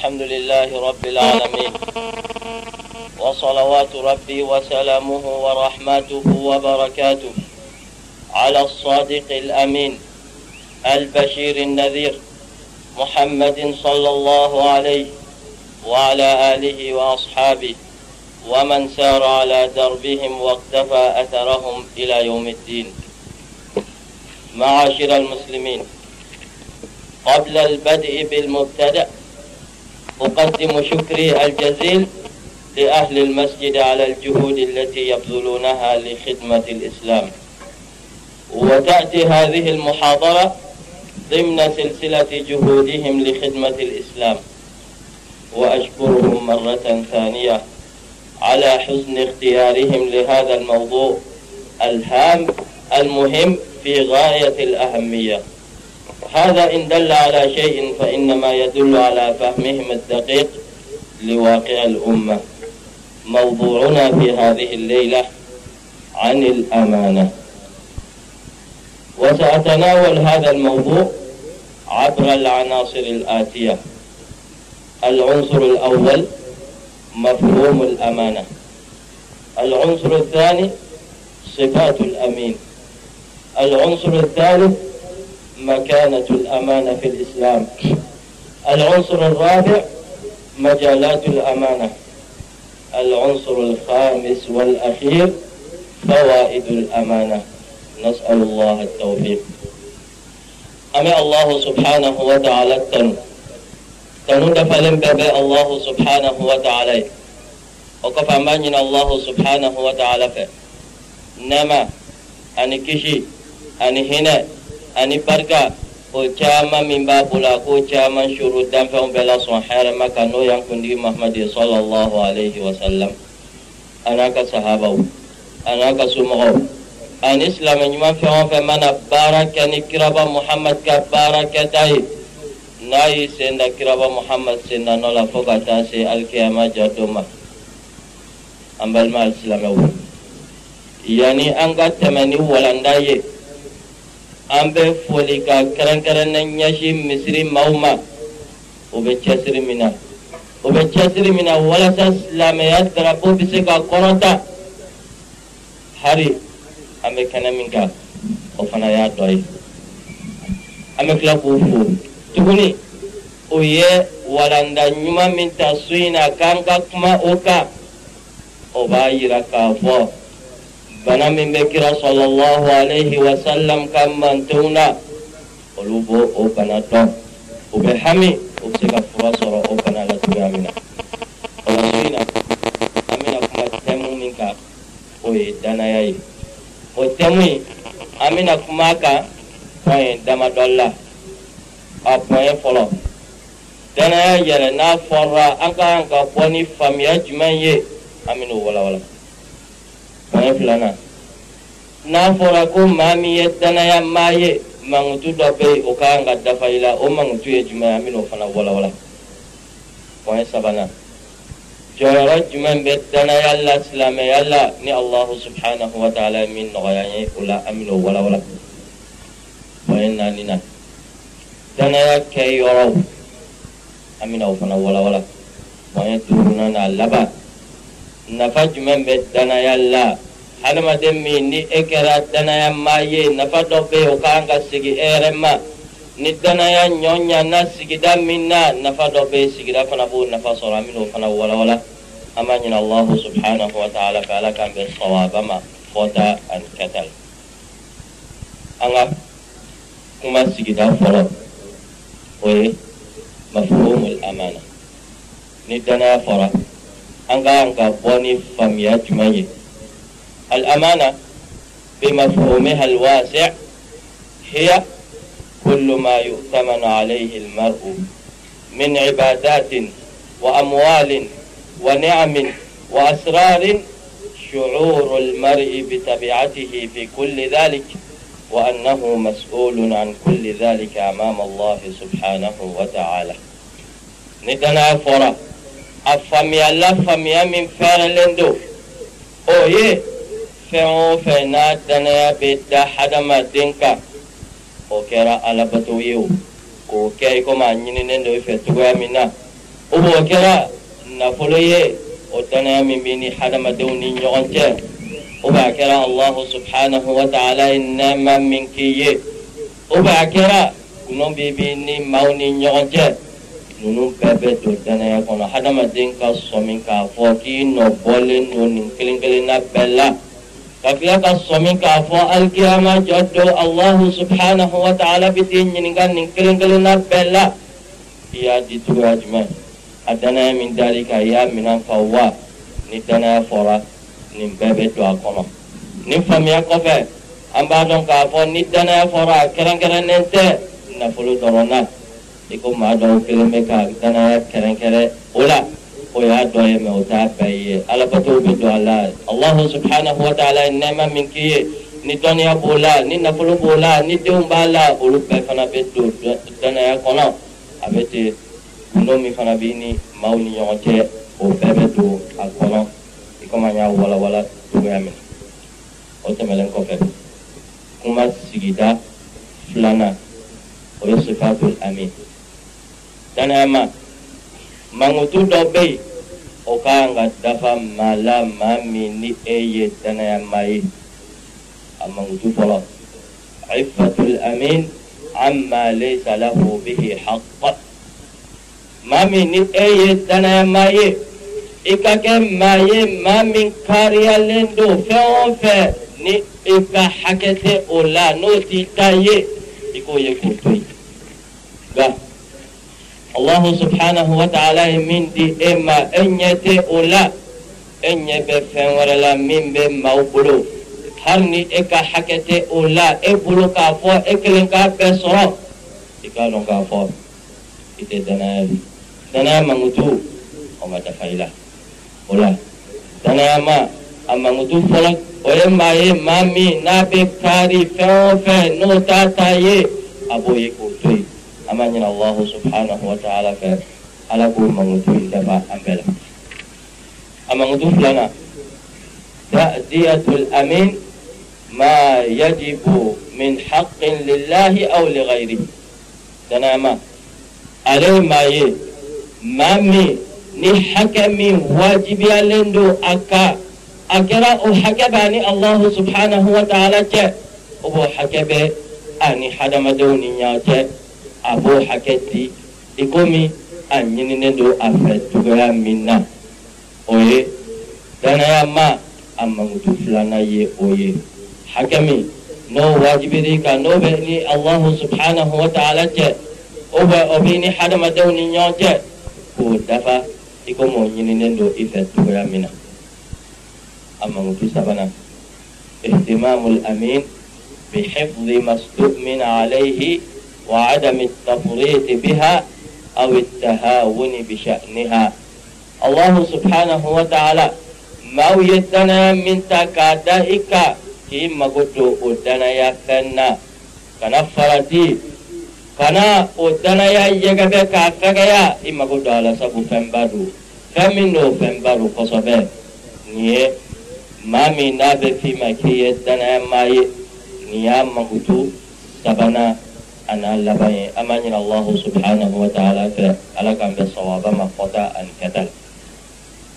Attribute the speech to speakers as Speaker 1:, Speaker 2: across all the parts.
Speaker 1: الحمد لله رب العالمين. وصلوات ربي وسلامه ورحمته وبركاته على الصادق الأمين البشير النذير محمد صلى الله عليه وعلى آله وأصحابه ومن سار على دربهم واقتفى أثرهم إلى يوم الدين. معاشر المسلمين قبل البدء بالمبتدأ أقدم شكري الجزيل لأهل المسجد على الجهود التي يبذلونها لخدمة الإسلام. وتأتي هذه المحاضرة ضمن سلسلة جهودهم لخدمة الإسلام. وأشكرهم مرة ثانية على حسن اختيارهم لهذا الموضوع الهام المهم في غاية الأهمية. هذا إن دل على شيء فإنما يدل على فهمهم الدقيق لواقع الأمة. موضوعنا في هذه الليلة عن الأمانة. وسأتناول هذا الموضوع عبر العناصر الآتية. العنصر الأول مفهوم الأمانة. العنصر الثاني صفات الأمين. العنصر الثالث مكانة الأمانة في الإسلام. العنصر الرابع مجالات الأمانة. العنصر الخامس والأخير فوائد الأمانة. نسأل الله التوفيق. أمي الله سبحانه وتعالى تنو تنو دفلن ببي الله سبحانه وتعالى. وكفى من الله سبحانه وتعالى. فيه نما أني كشي أني هنا ani barika o caman min b'a bolo a k'o caman suru danfɛnw bɛɛ lasɔn hɛrɛ ma kan n'o y'an kundigi mahamadu sallallahu alayhi wa sallam a n'a ka sahabaw a n'a ka somɔgɔw ani silamɛ ɲuman fɛn o fɛn mana baara kɛ ni kiraba muhamadu ka baara kɛta ye n'a y'i sen da kiraba muhamadu sen da nɔ la fo ka taa se alikiyama ja do ma an balima alisilamɛw yanni an ka tɛmɛ ni walanda ye. An bɛ foli ka kɛrɛnkɛrɛnnen ɲɛsin misiri maaw ma o bɛ cɛsiri min na o bɛ cɛsiri min na walasa silamɛya darapo bɛ se ka kɔrɔta hari an bɛ kɛnɛ min kan o fana y'a dɔ ye an bɛ tila k'o fo tuguni o ye walanda ɲuman min ta so in na k'an ka kuma o kan o b'a yira k'a fɔ bana min bɛ kira sallallahu alaihi wa sallam ka mantenw na olu b'o o bana dɔn u bɛ hami u bɛ se ka fura sɔrɔ o bana la cogoya min na o la su in na an bɛna kuma tɛmu min kan o ye danaya ye o tɛmu in an bɛna kuma kan pɔn damadɔ la a pɔn fɔlɔ danaya yɛrɛ n'a fɔra an ka kan ka bɔ ni faamuya jumɛn ye an bɛna o walawala. Kɛmɛ filanan n'a fɔra ko maa min ye danaya maa ye mankutu dɔ bɛ yen o ka kan ka dafa i la o mankutu ye jumɛn ye an bɛ n'o fana walawala pɔn sabanan jɔyɔrɔ jumɛn bɛ danaya la silamɛya la ni alahu subhanahu wa ta'ala ye min nɔgɔya ye o la an bɛ n'o walawala pɔn naaninan danaya kɛ yɔrɔw an bɛ n'o fana walawala pɔn duurunan n'a laban e kɛra danaya maa ye nafa dɔ bɛ yen o kan ka segi e yɛrɛ ma ni danaya ɲɔ ɲana sigida min na nafa dɔ bɛ sigida fana b'o nafa sɔrɔ an bɛn'o fana walawala an b'a ɲini alahu subhanahu wa ta'ala fɛ ala k'an bɛ sawaba ma fɔta ani kɛta la an ka kuma sigida fɔlɔ o ye mafhumul amana ni danaya fɔra an kan ka bɔ ni بمفهومها الواسع هي كل ما يؤتمن عليه المرء من عبادات وأموال ونعم وأسرار شعور المرء بطبيعته في كل ذلك وأنه مسؤول عن كل ذلك أمام الله سبحانه وتعالى. ندنا أفهمي الله فهمي من فعل أو يه fɛn o fɛn n'a danaya bɛ da hadamaden kan o kɛra alabato ye o k'o kɛ i komi a ɲininen don i fɛ cogoya min na o b'o kɛra nafolo ye o danaya min bɛ ni hadamadenw ni ɲɔgɔn cɛ o b'a kɛra allahu subhanahu wa ta'ala ye nɛɛma min k'i ye o b'a kɛra kunɔ bɛ bi ni maaw ni ɲɔgɔn cɛ ninnu bɛɛ bɛ don danaya kɔnɔ hadamaden ka sɔmi k'a fɔ k'i nɔ bɔlen don nin kelen kelenna bɛɛ la ka tila ka sɔmi k'a fɔ alikiyama jɔ don allahu subhanahu wa ta'ala bɛ t'i ɲininka nin kelen kelenna bɛɛ la i y'a di cogoya jumɛn a danaya min dar'i kan i y'a minɛ ka wa ni danaya fɔra nin bɛɛ bɛ don a kɔnɔ nin faamuya kɔfɛ an b'a dɔn k'a fɔ ni danaya fɔra kɛrɛnkɛrɛnnen tɛ nafolo dɔrɔn na i ko maa dɔw kelen bɛ ka danaya kɛrɛnkɛrɛn o la o y'a dɔ ye mɛ o t'a bɛɛ ye alabato bɛ don a la alahu subhanahu wa ta'ala ye nɛɛma min k'i ye ni dɔnniya b'o la ni nafolo b'o la ni denw b'a la olu bɛɛ fana bɛ don danaya kɔnɔ a bɛ ten gundo min fana b'i ni maaw ni ɲɔgɔn cɛ o bɛɛ bɛ don a kɔnɔ i komi an y'a walawala cogoya min o tɛmɛnen kɔfɛ kuma sigida filanan o ye sifatul amin danayama mankutu dɔ bɛ yen o kan ka dafa maa la maa min ni e ye danayama ye a mankutu ifatul amin amma laysa lahu bihi haqq maa min ni e ye danayama ye i ka kɛ maa ye maa ni i ka hakɛ tɛ o la n'o t'i ta ye i ye k'o to e e e e e e kelen k'a bɛɛ sɔrɔ i k'a dɔn k'a fɔ i tɛ danaya ye danaya mankutu o ma dafa i la o la danaya ma a mankutu fɔlɔ o ye maa ye maa min n'a bɛ kari fɛn o fɛn n'o t'a ta ye a b'o ye k'o to yen an b'a ɲini allahu subhanahu wa ta'ala fɛ ala k'o mankutu in dafa an bɛɛ la a mankutu filanan ta'diyatul amin ما يجب من حق لله أو لغيره تناما عليه ما يه ما مي ni hakɛ min wajibiyalen don a kan a kɛra o hakɛ b'a ni allahu subhanahu wa ta'ala cɛ o b'o hakɛ bɛ a ni hadamadenw ni ɲɔgɔn cɛ a b'o hakɛ di i komi a ɲininen don a fɛ cogoya min na o ye danaya ma a mankutu filanan ye o ye hakɛ min n'o wajibir'i kan n'o bɛ ni allahu subhanahu wa ta'ala cɛ o bɛ o bɛ ni hadamadenw ni ɲɔgɔn cɛ k'o dafa i komi o ɲininen don i fɛ cogoya min na a mankutu sabanan اهتمام الأمين بحفظ ما استؤمن عليه وعدم التفريط بها أو التهاون بشأنها. الله سبحانه وتعالى ما يدنا من تكادئك كي مغدو ودنا يا فنا كنا فرتي كنا ودنا يا يغبه كافغيا إما غدو على سبو فنبادو فمنو فنبادو قصبه نيه bɛ f'i ma k'i ye danayama ye nin y'a mankutu sabanan a n'a laban ye an b'a ɲini allahu subhanahu wa ta'ala fɛ ala k'an bɛ sawaba ma fɔta ani kɛta la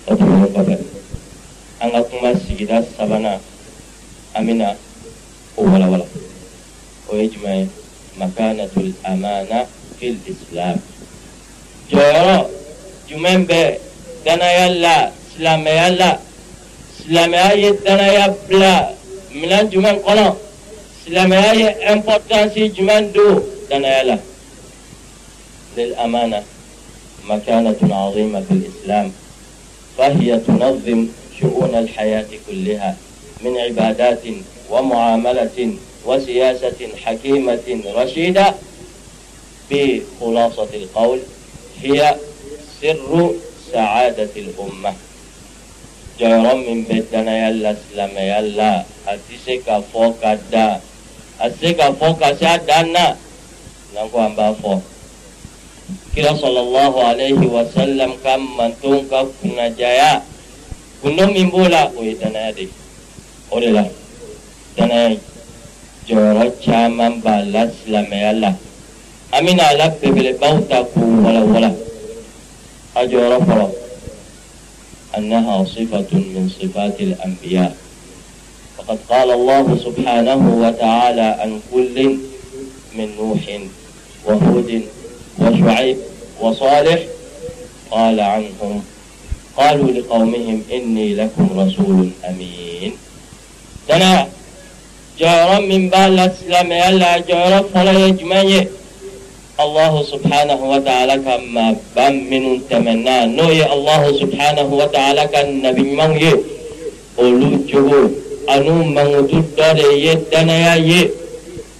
Speaker 1: o tɛmɛnen kɔfɛ an ka kuma sigida sabanan an bɛna o walawala o ye jumɛn ye makanatul amana fil islam jɔyɔrɔ jumɛn bɛ danaya la silamɛya la silamɛya ye danaya bila minɛn jumɛn kɔnɔ silamɛya ye importance jumɛn don danaya la للأمانة مكانة عظيمة في الإسلام فهي تنظم شؤون الحياة كلها من عبادات ومعاملة وسياسة حكيمة رشيدة. بخلاصة القول هي سر سعادة الأمة. jɔyɔrɔ min bɛ danaya la silamɛya la a tɛ azika foka si adana nangku amba fo kira sallallahu alaihi wasallam kam mantung ka kuna jaya. Kuno mimbola oi tanaya de ore la tanaya joro chama la slame ala amina ala bebele bauta ku wala wala ajoro fo annaha sifatun min sifatil anbiya' وقد قال الله سبحانه وتعالى عن كل من نوح وهود وشعيب وصالح قال عنهم قالوا لقومهم إني لكم رسول أمين. تنا جارا من بالاسلام يلا جارا فلا يجمعي الله سبحانه وتعالى كما بام من تمنى. نوي الله سبحانه وتعالى anu mangutudda ye danaya ye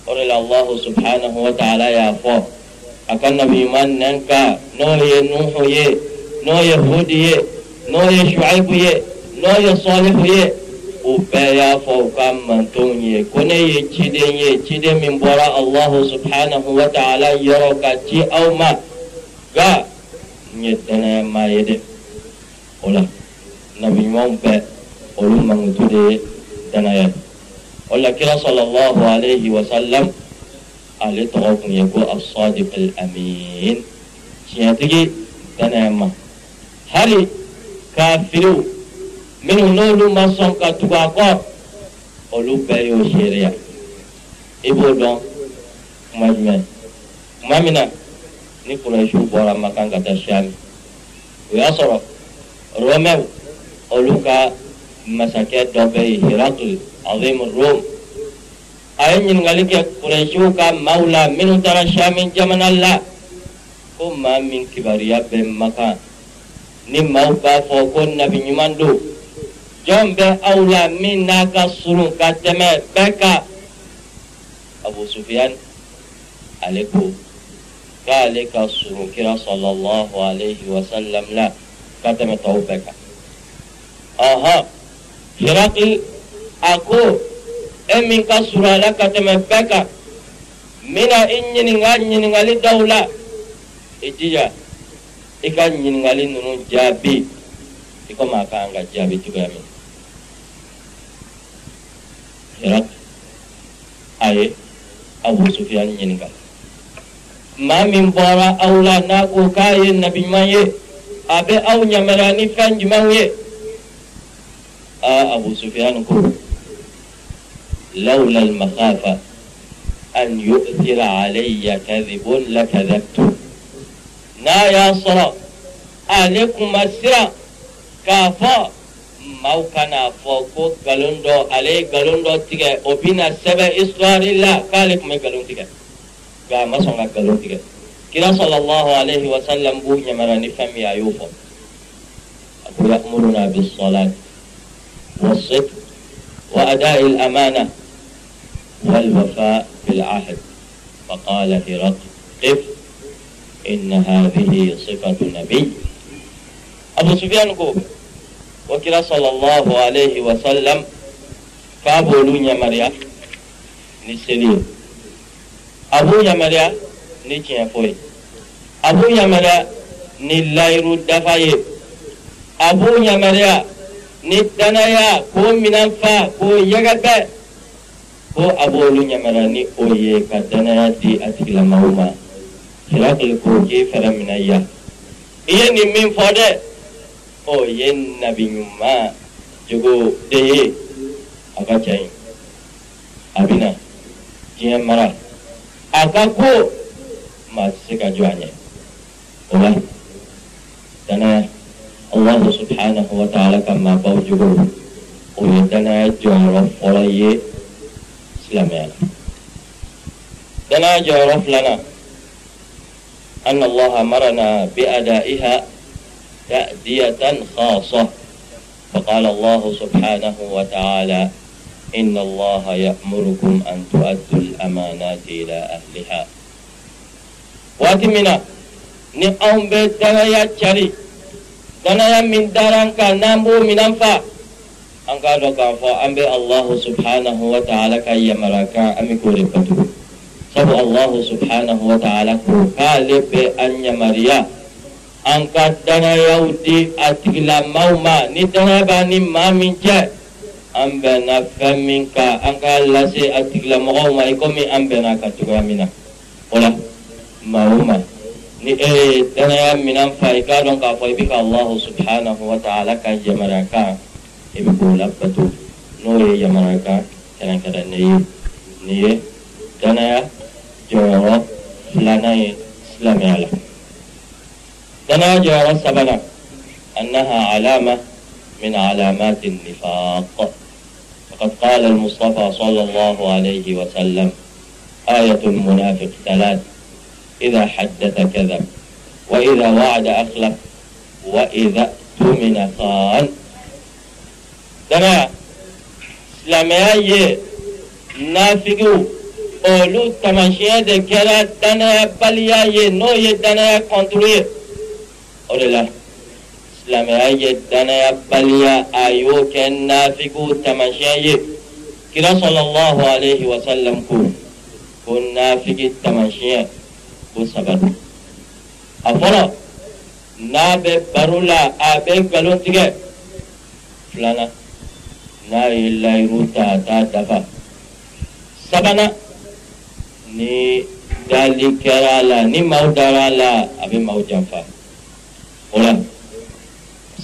Speaker 1: ore la allah subhanahu wa ta'ala ya fo. Akan nabi man nan ka no ye nuhu ye no ye hud ye no ye shuaib ye no ye salih ye o bɛɛ y'a fɔ u ka mantonw ye ko ne ye ciden ye ciden min bɔra Allah subhanahu wa ta'ala yɔrɔ ka ci aw ma nga n ye danayama ye dɛ o Nabi nabiɲumanw bɛɛ olu mankutu de ye danaya o la kira sallallahu alayhi wa sallam ale tɔgɔ kun ye ko asadiq al-amin tiɲɛtigi danayama hali kafiriw minnu n'olu ma sɔn ka tugu a kɔ olu bɛɛ y'o seereya i b'o dɔn kuma jumɛn kuma min na ni kurɛsiw bɔra makan ka taa siyami o y'a sɔrɔ romɛw olu ka masyarakat Dabai Hiratul Azimul Rum. Ayin yang ngaliki Quraishu ka maula min utara syamin jaman من Kuma min kibariya bin makan. Ni mauka fokun Nabi Nyumandu. Jombe awla min naka suruh kateme beka. Abu Sufyan Aliku Kalika suruh kira sallallahu alaihi wasallam la. Kateme tau beka. Aha uh -huh. Hirakil a ko e ka surun a la ka tɛmɛ bɛɛ kan n i ɲininka ɲininkali dɔw la i jija i ka ɲininkali ninnu jaabi i komi a kan ka jaabi cogoya min Irak aye Abu sufiyan ɲininka maa min bɔra aw la n'a ko k'a ye nabiɲuman ye a bɛ aw yamaruya ni fɛn jumɛnw ye آه، أبو سفيان لولا المخافة أن يؤثر علي كذب لكذبت. نا يا صلاة عليكم السرى كافا موكنا فوق قلندو علي قلندو تيك وبين السبع إصرار الله قالك من قلون تيك قام مصنع قلون تيك كرا صلى الله عليه وسلم بوهي مراني فمي أيوفا أقول يأمرنا بالصلاة. والصدق وأداء الأمانة والوفاء بالعهد. فقال هرقل قف إن هذه صفة نبي. أبو سفيان قوب وكرا صلى الله عليه وسلم فأبو نونيا مريا نسلين أبو يا مريا نيتي فوي. أبو يا مريا نيلايرو دفاي أبو يا مريا ni danaya k'o minan fa k'o yɛgɛbɛ ko a b'olu yamaruya ni o ye ka danaya di a tigilamɔgɔw ma hirakili ko k'i fɛrɛ minɛ yan i ye nin min fɔ dɛ o ye nabi ɲuman jogo de ye a ka ca ɲi a bɛna diɲɛ mara. A ka ko maa tɛ se ka jɔ a ɲɛ o la danaya allahu subhanahu wa ta'ala ka maabaw jogo o ye danaya jɔyɔrɔ fɔlɔ ye silamɛya la danaya jɔyɔrɔ filanan أن الله أمرنا بأدائها تأدية خاصة. فقال الله سبحانه وتعالى إن الله يأمركم أن تؤدوا الأمانات إلى أهلها. واتمنا نقوم بالدنيا تشري دنيا من دارنك نامو من أنفا أنك أدوك أنبي الله سبحانه وتعالى كي يمرك أمكو لفتو سبو الله سبحانه وتعالى كالب أن يمريا an ka danayaw di a ma ni danaya b'a ni maa min cɛ an bɛnna fɛn min kan an k'a lase a tigilamɔgɔw ma i komi an ka min na o la maa o maa e danaya minan fa i k'a dɔn k'a fɔ i bɛ ka allahu subhanahu wa ta'ala ka yamaruya kan i bɛ k'o labato n'o ye yamaruya kan kɛrɛnkɛrɛnnen ye nin ye danaya jɔyɔrɔ filanan ye silamɛya la danaya jɔyɔrɔ sabanan annaha alama min alamati nifaq فقد قال المصطفى صلى الله عليه وسلم آية المنافق ثلاث إذا حدث كذب وإذا وعد أخلف وإذا أؤتمن خان. دنا لما يجي نافقوا قولوا تمشي دكرا دنا بل يجي نو يدنا كنتري أولا لما يجي دنا بل يا أيوك النافقوا تمشي كرا صلى الله عليه وسلم كون كن نافق التمشيه sallam ko ko nafigi tamasiyɛn ko saba don a fɔlɔ n'a bɛ baro la a bɛ nkalon tigɛ filanan n'a ye layiru ta a t'a dafa sabanan ni dali kɛra a la ni maaw dara a la a bɛ maaw janfa o la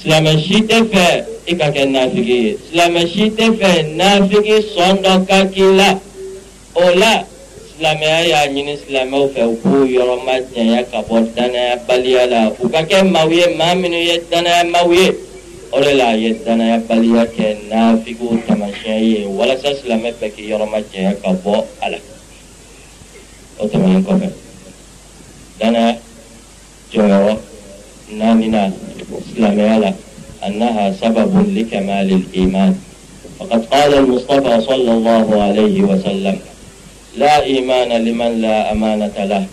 Speaker 1: silamɛ si tɛ fɛ i ka kɛ nafigi ye silamɛ si tɛ fɛ nafigi sɔn dɔ ka k'i la. O la silamɛya y'a ɲini silamɛw fɛ u k'u yɔrɔ ma janya ka bɔ danayabaliya la u ka kɛ maaw ye maa minnu ye danayamaw ye o de la a ye danayabaliya kɛ nafigiw tamasiyɛn ye walasa silamɛ bɛɛ k'i yɔrɔ ma janya ka bɔ a la o tɛmɛnen kɔfɛ danaya jɔyɔrɔ naaninan silamɛya la أنها سبب لكمال الإيمان فقد قال المصطفى صلى الله عليه وسلم لا إيمان لمن لا أمانة له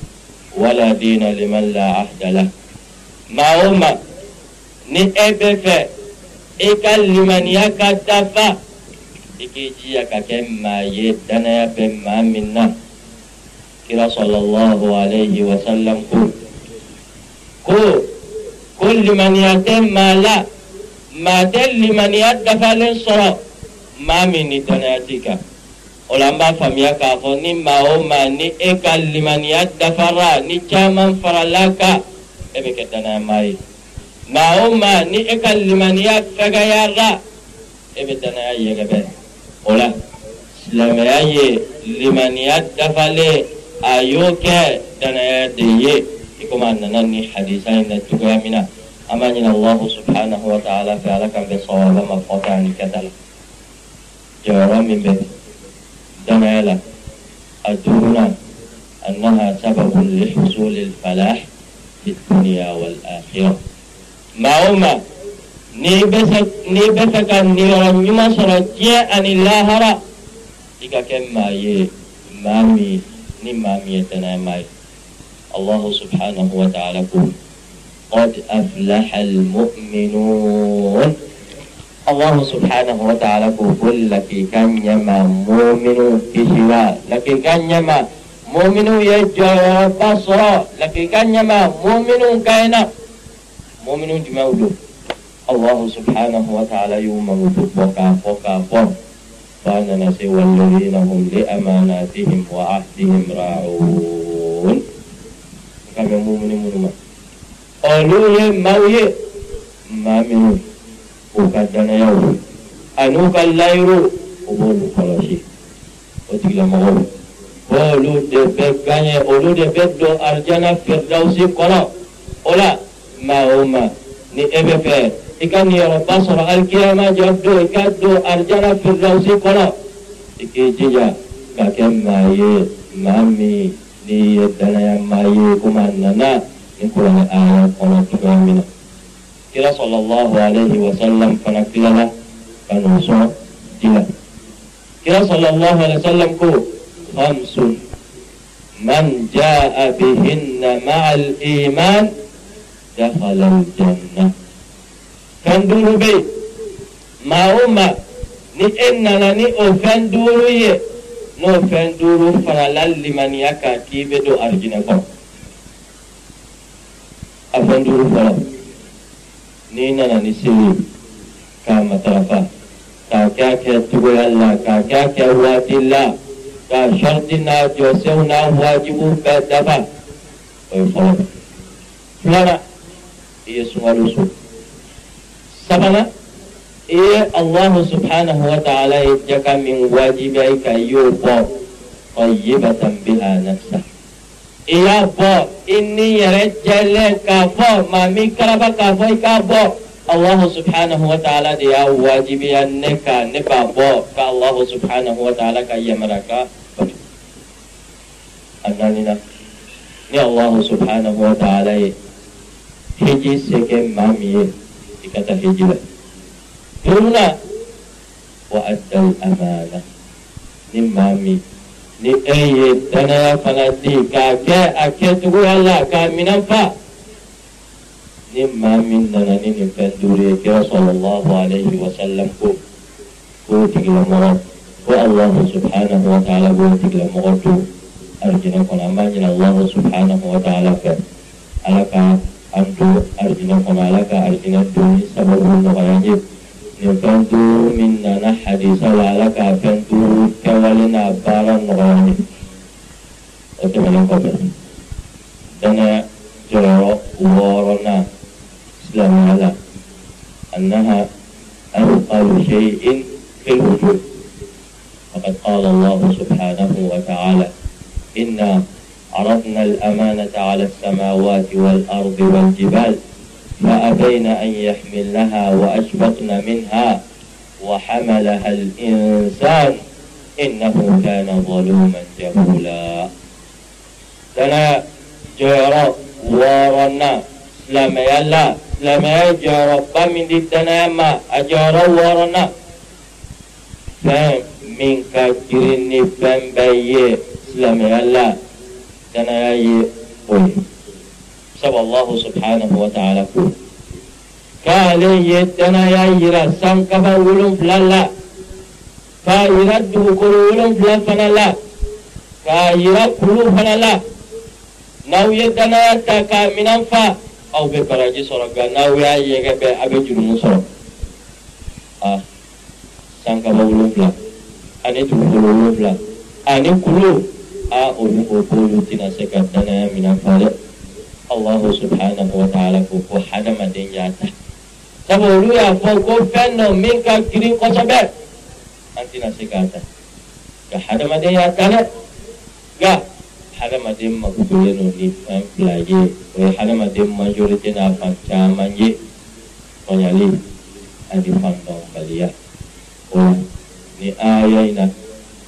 Speaker 1: ولا دين لمن لا عهد له. ما هما نئبف إكال لمن يكتفى إكيجي يككم ما يدنا بما منا. كرا صلى الله عليه وسلم قول قول كل من يتم ما لا. ما دل لمن يدفع للصلاة. ما من تناتيكا o la k'a fɔ ni o maa ni e ka limaniya dafara ni caman farala kan e bɛ kɛ danaya maa ye. maa o maa ni e ka limaniya fɛgɛyara e bɛ danaya yɛgɛbɛ o la silamɛya ye limaniya dafalen a y'o kɛ danaya de ye i komi a nana ni hadisa in na cogoya min na an b'a ɲini subhanahu wa ta'ala fɛ ala k'an bɛ sawaba ma fɔta ani kɛta la jɔyɔrɔ min bɛ danaya اشتملت الدهون أنها سبب لحصول الفلاح في الدنيا والآخرة. ما هما نيبسك نيرن يمسر جيء أن الله را إيكا كما مامي نمامي يتنامي الله سبحانه وتعالى قد أفلح المؤمنون. قد أفلح المؤمنون الله سبحانه وتعالى قل لك كان يما مؤمن كشوا لك كان يما مؤمن يجوا بصر لك كان يما مؤمن كائنا مؤمنون jumɛnw don allahu subhanahu wa ta'ala y'u mankutu fɔ k'a fɔ k'a fɔ f'a nana se walladina hum li amanatihim wa ahdihim ra'un ka bɛ mumini minnu ma olu ye maaw ye maa minnu k'u ka danayaw ani u ka layiru u b'olu kɔlɔsi o tigilamɔgɔw olu de bɛ gaɲɛ olu de bɛ don arijana firdausi kɔnɔ o la maa o maa ni e bɛ fɛ i ka niyɔrɔba sɔrɔ alikiyama jɔ don i ka don arijana firdausi kɔnɔ i k'i jija ka kɛ maa ye maa min n'i ye danaya maa ye komi a nana ni kuranɛ aya kɔnɔ cogoya min na kira sɔlɔlɔhu alayhi wa sallam fana tilala ka n'o sɔn di la kira sɔlɔlɔhu alayhi wa sallam ko khamsun man jaa bihinna ma'a al-iman دخل الجنة فان دورو بي ما هما ni e nana ni o fɛn duuru ye n'o fɛn duuru farala limaniya kan k'i bɛ don arijinɛ kɔnɔ a fɛn duuru fɔlɔ نينا نسيلي كما ترفا كاكا كتبوي الله كاكا كوات الله كا شرطنا جوسونا واجب بدفا ويفرق فلانا هي سؤال سوء سبنا إيه الله سبحانه وتعالى يتجاك من واجبك يوقف طيبة بها نفسك i y'a bɔ i ni yɛrɛ jɛlen k'a fɔ maa min karaba k'a fɔ i k'a bɔ allahu subhanahu wa ta'ala de y'a wajibiya ne ka ne b'a bɔ ka allahu subhanahu wa ta'ala ka yamara ka bato a naanina ni allahu subhanahu wa ta'ala ye hiji se kɛ maa min ye i ka taa hiji la turuna wa addal amana ni maa min ni e ye danaya fana di k'a kɛ a kɛcogoya la k'a minɛn fa ni maa min nana ni nin fɛn duuru ye kira sallallahu alayhi wa sallam ko k'o tigilamɔgɔ ko allahu subhanahu wa ta'ala b'o tigilamɔgɔ to arijinɛ kɔnɔ an ka fɛn duuru kɛwale n'a baara nɔgɔya n ye o tɛmɛnen kɔfɛ danaya jɔyɔrɔ wɔɔrɔnan silamɛya أنها أثقل شيء في الوجود فقد قال الله سبحانه وتعالى إنا عرضنا الأمانة على السماوات والأرض والجبال فأبين أن يحملنها وأشفقن منها وحملها الإنسان إنه كان ظلوما جهولا. لنا جرى ورنا لم يلا silamɛya jɔyɔrɔba min di danaya ma a jɔyɔrɔ wɔɔrɔ na fɛn min ka girin ni fɛn k'ale ye danaya yira sankaba wolonfila la k'a yira dugukolo wolonfila fana la k'a yira kulu fana la n'aw ye danaya ta k'a minan fa aw bɛ baraji sɔrɔ nka n'aw y'a yɛgɛ bɛɛ a bɛ jurumu sɔrɔ a sankaba wolonfila ani dugukolo wolonfila ani kulu a olu ko k'olu tɛna se ka danaya minɛn fa dɛ allahu subhanahu wa ta'ala ko hadamaden y'a ta sabu olu y'a fɔ ko fɛn dɔ min ka girin kosɛbɛ an tɛna se k'a ta nka hadamaden y'a ta dɛ nka hadamaden makotolen don ni fɛn fila ye o ye hadamaden majorite n'a fan caman ye tɔɲali ani fandɔnbaliya o la ni aya in na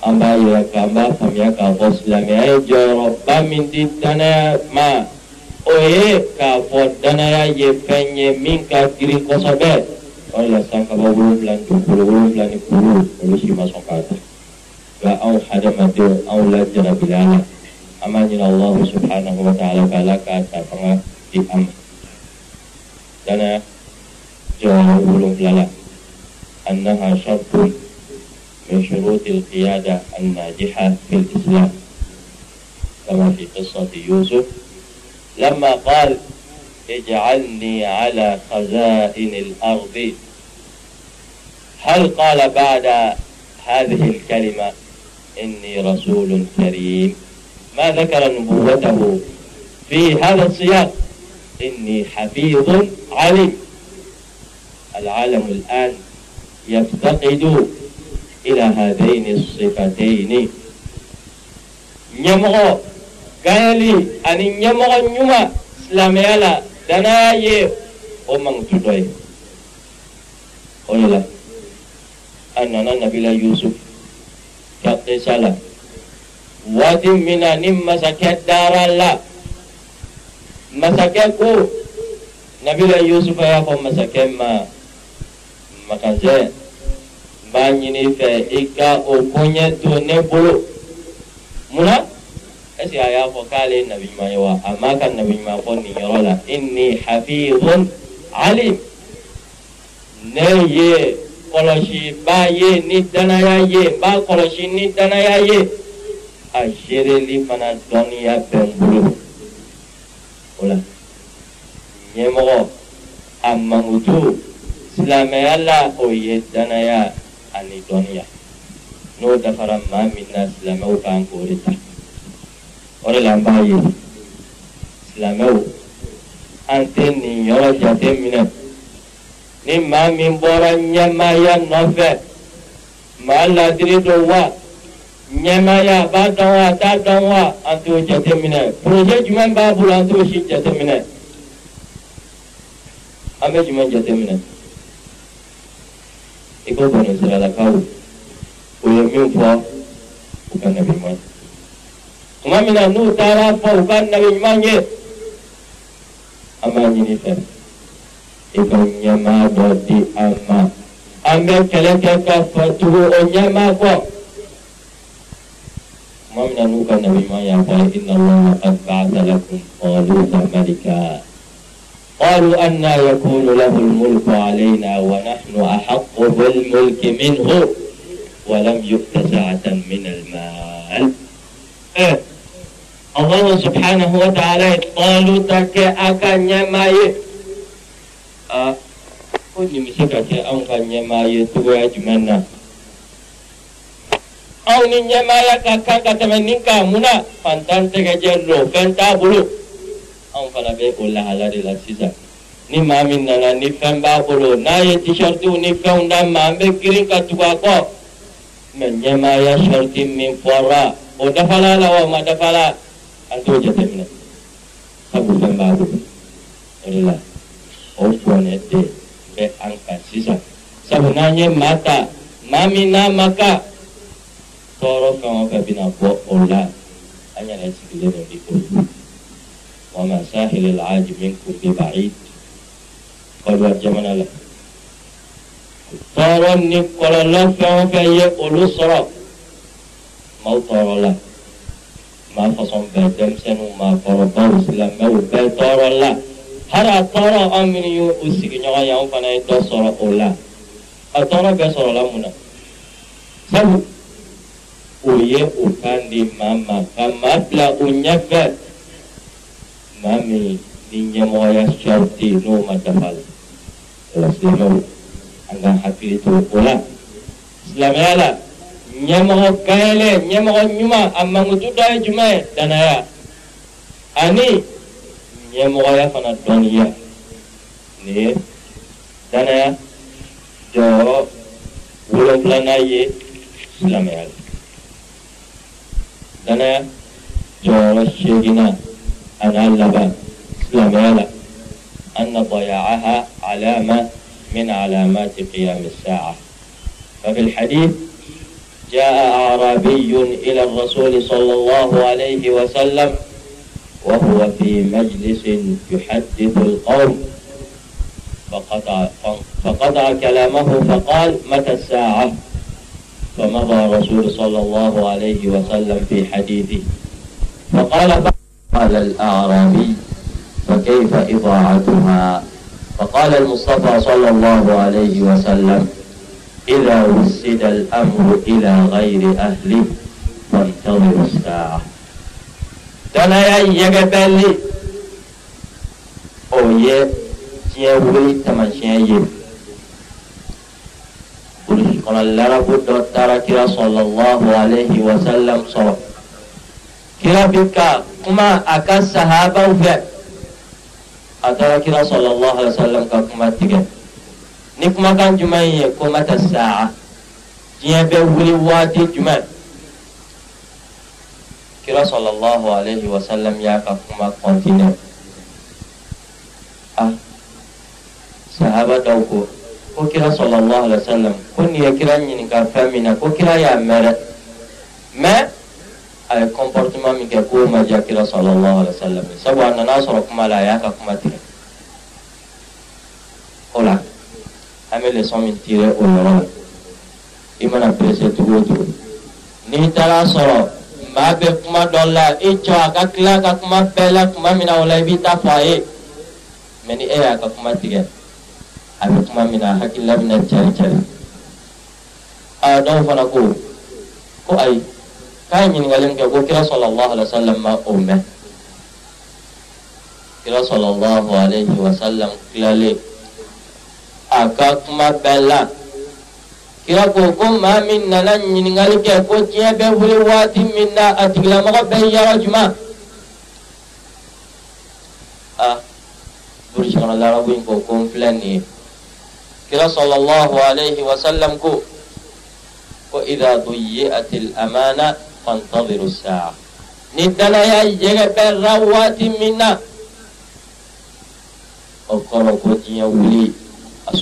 Speaker 1: an b'a yira k'an b'a faamuya k'a fɔ silamɛya ye jɔyɔrɔba min di danaya ma o ye k'a fɔ danaya ye fɛn ye min ka girin kosɛbɛ lah, an la san kaba wolonwula ni dugukolo wolonwula ni kuru olu si ma sɔn k'a ta nka lah, anw hadamadenw anw la jarabila la an b'a ɲini allah subhanahu wa taala ka ala k'a ta fanga di an ma danaya jɔyɔrɔ wolonwula la an na min shuruti من شروط القيادة الناجحة في الإسلام كما في قصة يوسف لما قال اجعلني على خزائن الأرض. هل قال بعد هذه الكلمة إني رسول كريم؟ ما ذكر نبوته في هذا السياق. إني حفيظ عليم. العالم الآن يفتقد إلى هذين الصفتين. نمغو gayali ani ɲɛmɔgɔ ɲuman silamɛya la danaya ye o mankutu dɔ ye o de la a nana nabila yusuf kakisa la waati min na ni masakɛ dara la masakɛ ko nabila yusuf y'a fɔ masakɛ ma makasɛ n b'a ɲini fɛ i ka o koɲɛ to ne bolo munna que a y'a fɔ k'ale ye nabi ɲuman ye wa a m'a ka nabi ɲuman fɔ nin yɔrɔ la inni hafizun alim. Ne ye kɔlɔsiba ye ni danaya ye n b'a kɔlɔsi ni danaya ye. A seereli fana dɔnniya bɛ n bolo o la ɲɛmɔgɔ a mankutu silamɛya la o ye danaya ani dɔnniya n'o dafara maa min na silamɛw kan k'o de ta ọ̀rẹ́ là ń bá yẹ silamẹ́wò àǹtẹ̀ nìyàn ọjà tẹ́mi náà. Ní màá mi bọ́ra nyẹ́máyà nọ́fẹ̀. Màá ladiri dọ wá nyẹ́máyà bá dán wá tá dán wá àǹtẹ̀ ọjà tẹ́mi náà. Pòròjé jumɛn b'a bolo àǹtẹ̀ ọjà tẹ́mi náà. An bɛ jumɛn jateminɛ i ko bɔnɛ siralakaw o ye min fɔ u ka nabi ma ومن النور تعالى فوق النبي مانجي أما نيفر إبن يما دودي أما. أما كلك كفتو أن يما فو ومن النور كان النبي مانجي إن الله قد بعث لكم. قالوا ملكا قالوا أن يكون له الملك علينا ونحن أحق بالملك منه. ولم يؤت سعة من المال. إيه. Allah subhanahu wa ta'ala qalu take akan nyamaye a ko ni mi sika ke an kan nyamaye tugo ya jumanna aw ni nyamaya ka kan ka tɛmɛ nin ka muna fantan tɛgɛ jɛ lo fɛn t'a bolo anw fana bɛ o lahala la sisan ni maa min nana ni fɛn b'a bolo n'a ye t-shirtiw ni fɛnw d'a ma an bɛ girin ka tugu a kɔ mɛ ɲɛmaaya shirti min fɔra o dafala la wa o ma dafala an t'o jateminɛ sabu fɛn b'a bolo o de la o bɔnɛ de bɛ an kan sisan sabu n'an ye maa ta maa min n'a ma ka tɔɔrɔ fɛn o fɛn bɛna bɔ o la an yɛrɛ sigilen don ni o ye wa ma sahili al'aji minkum bi ba'id. Kɔlɔlɔ jamana la tɔɔrɔ ni kɔlɔlɔ fɛn o fɛn ye olu sɔrɔ maaw tɔɔrɔ la. Maa fasɔn bɛɛ denmisɛnninw maakɔrɔbaw silamɛw bɛɛ tɔɔrɔ la hali a tɔɔrɔ an minnu o sigiɲɔgɔn ye an fana ye dɔ sɔrɔ o la a tɔɔrɔ bɛɛ sɔrɔla mun na sabu o ye o kan di maa ma ka maa bila o ɲɛfɛ maa min ni ɲɛmɔgɔya sɔrɔti n'o ma dafa la o la silamɛw an ka hakili to o la silamɛya la ɲɛmɔgɔ kayɛlɛ ɲɛmɔgɔ ɲuman a mankutu dɔ ye jumɛn ye danaya ani ɲɛmɔgɔya fana dɔnniya nin ye danaya jɔyɔrɔ wolonfilanan ye silamɛya la danaya jɔyɔrɔ seeginan a n'a laban silamɛya la أن ضياعها علامة من علامات قيام الساعة ففي الحديث جاء أعرابي إلى الرسول صلى الله عليه وسلم وهو في مجلس يحدث القوم. فقطع, فقطع كلامه فقال متى الساعة؟ فمضى الرسول صلى الله عليه وسلم في حديثه. فقال قال الأعرابي فكيف إضاعتها؟ فقال المصطفى صلى الله عليه وسلم إذا وسد الأمر إلى غير أهله فانتظر الساعة. تنايا يقبل أو يه تيوي تمشي يه قل شكرا لرب الدكتور كرا صلى الله عليه وسلم صلى كرا بك كما أكا الصحابة وفا أترى كرا صلى الله عليه وسلم كما تقبل ni kumakan jumɛn ye ko mata saa diɲɛ bɛ wuli waati jumɛn kira sallallahu alaihi wasallam y'a ka kuma kɔntine ah sahaba dɔw ko ko kira sallallahu alaihi wasallam. Ko nin ye kira ɲininka fɛn min na ko kira y'a mɛn dɛ mɛ a ye comportement min kɛ k'o ma diya kira sallallahu alaihi wasallam. Sabu a nana sɔrɔ kuma la a y'a ka kuma tigɛ o la min tirer o yɔrɔ la i mana presse cogo o cogo n'i taara sɔrɔ maa bɛ kuma dɔ la i jɔ a ka tila ka kuma bɛɛ la tuma min na o la i b'i ta fɔ a ye mɛ ni e y'a ka kuma tigɛ a bɛ kuma min na hakilila bɛna cari cari a dɔw fana ko ko ayi k'a ye ɲininkali min kɛ ko kira sɔlɔlɔhu alaihi wa sallam ma o mɛn kira sɔlɔlɔhu alaihi wa sallam tilalen a ka kuma bɛɛ la kira ko ko maa min nana ɲininkali kɛ ko diɲɛ bɛ wuli waati min na a tigilamɔgɔ bɛ yɔrɔ jumɛn a burishkana larabu ko kon filani kira sallallahu alaihi wasallam ko ko idha duyi'at al-amana fantadhiru as-sa'a ni dana ya yega berra wati minna o kono ko tiya wuli a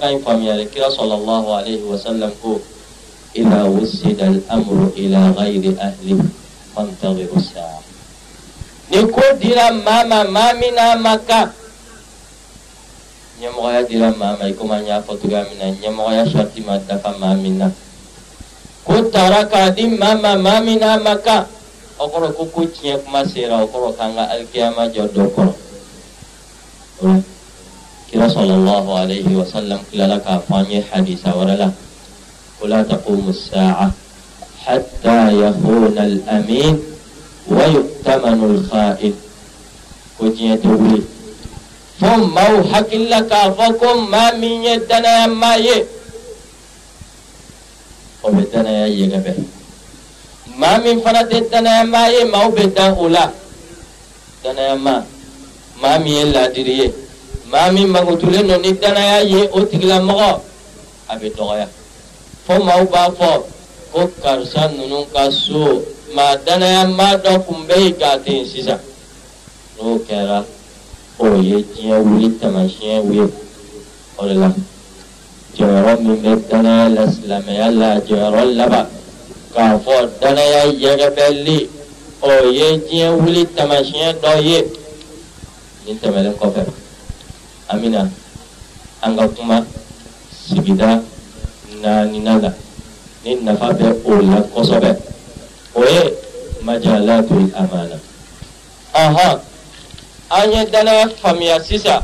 Speaker 1: kan famiya kira sallallahu alaihi wasallam ko idha wusida al-amru ila ghairi ahli fantadhiru sa'a ni ko dira mama mamina maka ɲɛmɔgɔya dira maa ma i komi an y'a fɔ cogoya min na ɲɛmɔgɔya sariti ma dafa maa min na ko taara k'a di maa ma maa min n'a ma kan o kɔrɔ ko ko tiɲɛ kuma sera o kɔrɔ k'an ka alikiyama jɔ dɔ kɔrɔ kira sallallahu alaihi wasallam kilala k'a fɔ an ye hadisa wɛrɛ la ko la hatta yahuna al-amin wa yu'tamanu al-kha'in. Ko diɲɛ tɛ wuli fo maaw hakilila k'a fɔ ko maa min ye danayama ye o bɛ danaya yɛgɛbɛ maa min fana tɛ danayama ye maaw bɛ dan o la danayama maa min ye laadiri ye maa min mankutulen don ni danaya ye o tigilamɔgɔ a bɛ dɔgɔya fo maaw b'a fɔ ko karisa ninnu ka so maa danayama dɔ tun bɛ yen k'a tɛ yen sisan n'o kɛra o ye diɲɛ wuli taamasiyɛn ye o de la jɔyɔrɔ min bɛ danaya la silamɛya la jɔyɔrɔ laban k'a fɔ danaya yɛrɛbɛli o ye diɲɛ wuli tamasiyɛn dɔ ye nin tɛmɛnen kɔfɛ an bɛna an ka kuma sigida naaninan la ni nafa bɛ o la kosɛbɛ o ye majalatul amana an ye danaya faamuya sisan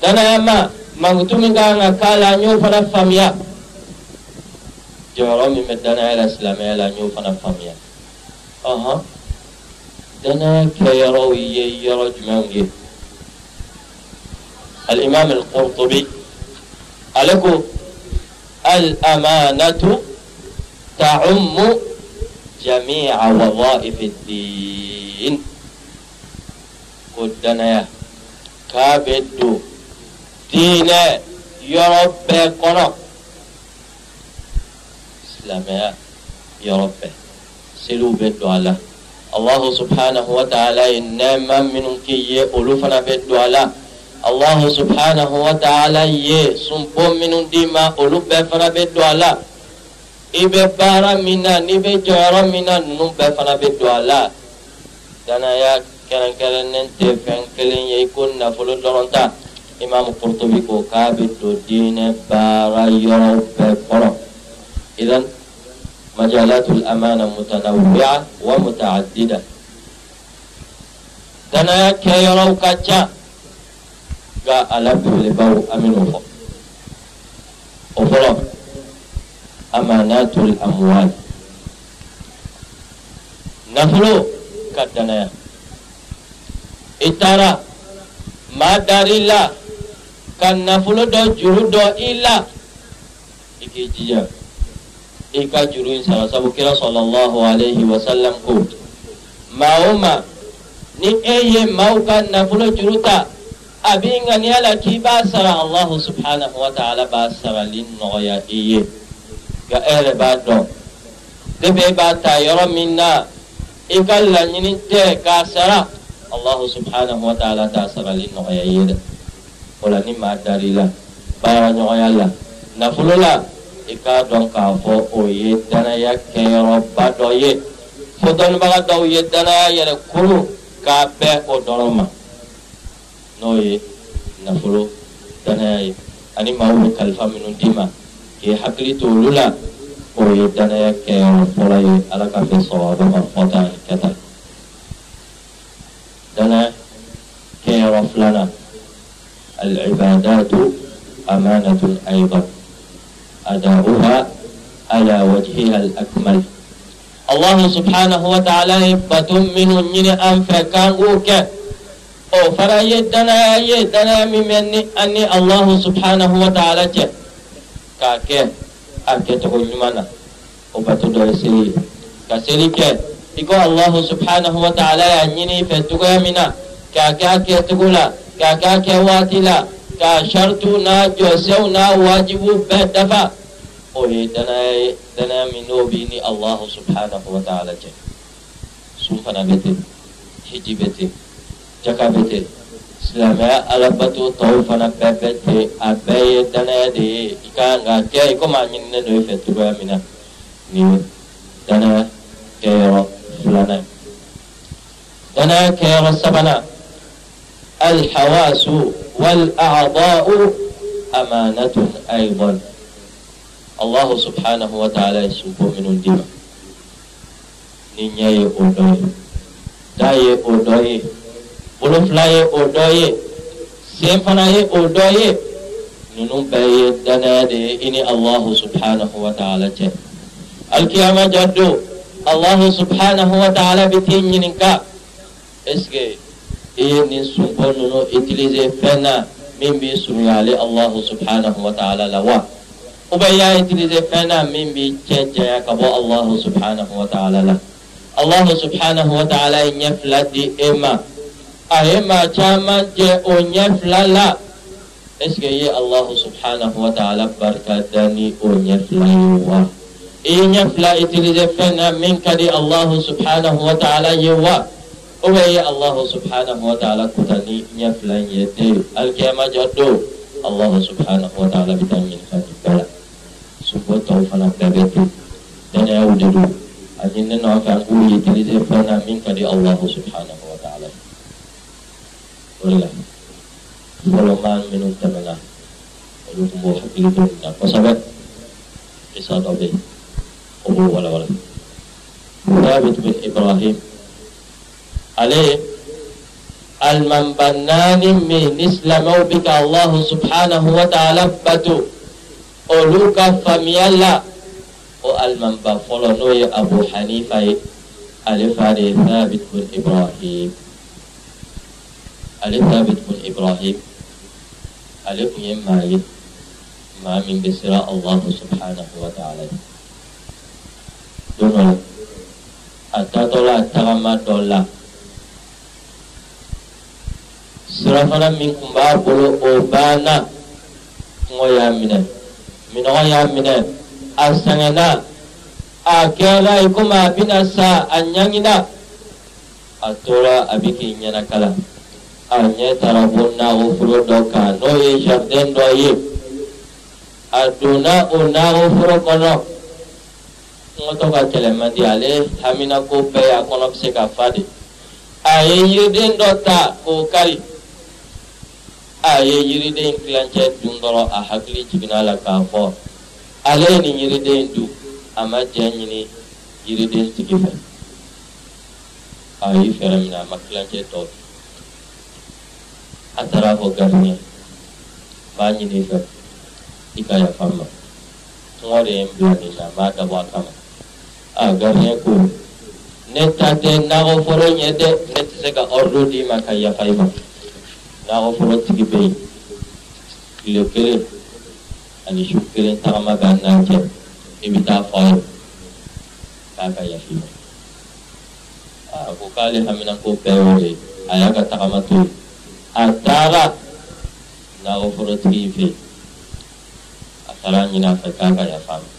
Speaker 1: danaya ma mankutu min kan ka k'a la an y'o fana faamuya jɔyɔrɔ min bɛ danaya la silamɛya la n y'o fana faamuya ɔhɔn danaya kɛyɔrɔw ye yɔrɔ jumɛnw ye الإمام القرطبي عليكو الأمانة تعم جميع وظائف الدين قدنا كابدو دين يرب قنق silamɛya yɔrɔ bɛɛ seliw bɛ don a la allahu subhanahu wa ta'ala ye nɛɛma minnu k'i ye olu fana bɛ don a la allahu subhanahu wa ta'ala ye sunbo minnu d'i ma olu bɛɛ fana bɛ don a la i bɛ baara min na n'i bɛ jɔyɔrɔ min na ninnu bɛɛ fana bɛ don a la danaya kɛrɛnkɛrɛnnen tɛ fɛn kelen ye i ko nafolo dɔrɔn ta imaamu kurtubi ko k'a bɛ don diinɛ baara yɔrɔ bɛɛ kɔrɔ idan مجالات الأمانة متنوعة ومتعددة دنا كيرو كاتشا ga alabelebaw aminu fɔ o fɔlɔ amanatul amwal nafolo ka danaya i taara maa dari la ka nafolo dɔ juru dɔ i la i k'i jija i ka juru in sara sabu kira sallallahu alaihi wasallam o maa ni e ye maaw ka nafolo juru ta a b'i ŋaniya la k'i b'a sara allahu subhanahu wa ta'ala b'a sarali nɔgɔya i ye nka e yɛrɛ b'a dɔn depi e b'a ta yɔrɔ min na i ka laɲini tɛ k'a sara allahu subhanahu wa ta'ala t'a sarali nɔgɔya i ye dɛ o la ni maa dar'i la. Baara ɲɔgɔnya la nafolo la. I k'a dɔn k'a fɔ o ye danaya kɛyɔrɔba dɔ ye fo dɔnnibaga dɔw ye danaya yɛrɛ kuru k'a bɛn o dɔrɔn ma n'o ye nafolo danaya ye ani maaw bɛ kalifa minnu d'i ma k'i hakili to olu la o ye danaya kɛyɔrɔ fɔlɔ ye ala ka fɛ sɔrɔ a bɛ ka fɔta ani kɛta لنا كيرف لنا العبادات أمانة أيضا. أداؤها على وجهها الأكمل. الله سبحانه وتعالى يبتم من نين أن فكان أوك أو فريدنا يدنا ممن أني الله سبحانه وتعالى كاكه أكتغل منا وبتدرسي كسيري كه a kɛcogo ɲuman na o bato dɔ ye seli ye ka seli kɛ i ko allahu subhanahu wa ta'ala y'a ɲini i fɛ cogoya min na k'a kɛ a kɛcogo la k'a kɛ a kɛ waati la k'a saritu n'a jɔsenw n'a wajibu bɛɛ dafa o ye danaya ye danaya min n'o b'i ni allahu subhanahu wa ta'ala cɛ sun fana bɛ ten hiji bɛ ten jaka bɛ ten silamɛya alabato tɔw fana bɛɛ bɛ ten a bɛɛ ye danaya de ye i kan ka kɛ i komi a ɲininen don i fɛ cogoya min na nin danaya kɛyɔrɔ سلانان دنا كيرسمنا الحواس والأعضاء أمانة أيضا. الله سبحانه وتعالى يسوب من الدماء. نيني أودوي داي أودوي بلوفلاي أودوي سيمفناي أودوي ننم بي دنا دي إني الله سبحانه وتعالى الكيامة جدو. الله سبحانه وتعالى بتنينك اسكي. إيه نسوبونو إتليزي فنا. من بي سمي علي الله سبحانه وتعالى لوا. وبيا إتليزي فنا من بي تجا كبو الله سبحانه وتعالى لا. الله سبحانه وتعالى ينفل دي إما. أهما جاما جي ونفل لا اسكي الله سبحانه وتعالى بركة داني ونفل i ye ɲɛ fila utiliser fɛn na min ka di allahu subhanahu wa ta'ala ye wa o bɛ ye allahu subhanahu wa ta'ala kuta ni ɲɛ fila in ye te alikiyama jɔ don allahu subhanahu wa ta'ala bɛ taa ɲininka nin bɛɛ la sunbɔ tɔw fana bɛɛ bɛ ten danayaw de don a ɲininen nɔ an k'u utiliser fɛn na min ka di allahu subhanahu wa ta'ala ye. Bolehlah. Golongan minum tengah. Lalu tumbuh hakili itu dan pasabat. Kisah Nabi. Abu wala wala. Thabit bin Ibrahim. عليه. المنبنان من اسلام بك الله سبحانه وتعالى بتو. أولوكا فميلا. والمنبا فلنوي أبو حنيفة. ألف عليه ثابت بن إبراهيم. ale thabit bin ibrahim ale kun ye maa ye maa min bɛ la a taatɔ la a tagama dɔ la sira fana min kun b'a bolo o banna. Kɔngɔ y'a minɛ. Minɔgɔ y'a minɛ. A sɛgɛnna. A kɛra i komi a bɛna sa a ɲaŋina a tora a bɛ k'i ɲɛnakala. A ɲɛ taara bɔ nakɔforo dɔ kan. N'o ye jardin dɔ ye. A donna o nakɔforo kɔnɔ kɔngɔtɔ ka kɛlɛ man di ale haminako bɛɛ a kɔnɔ bɛ se ka fa de a ye yiriden dɔ ta k'o kari a ye yiriden kilancɛ dun dɔrɔn a hakili jiginna a la k'a fɔ ale ye nin yiriden dun a ma jɛ ɲini yiriden tigi fɛ a y'i fɛɛrɛ minɛ a ma kilancɛ tɔ dun a taara fɔ gardien n b'a ɲini fɛ i ka yafa n ma kɔngɔ de ye n bila nin na n b'a dabɔ a kama a gardien ko ne ta tɛ nakɔforo ɲɛ dɛ ne tɛ se ka ordre d'i ma ka yafa i ma nakɔforo tigi bɛ yen tile kelen ani su kelen tagama bɛ an n'an cɛ i bɛ taa fɔ a ye k'a ka yafa i ma a ko k'ale haminako bɛɛ y'o de ye a y'a ka tagama to yen a taara nakɔforotigi in fɛ yen a taara ɲini a fɛ k'a ka yafa ma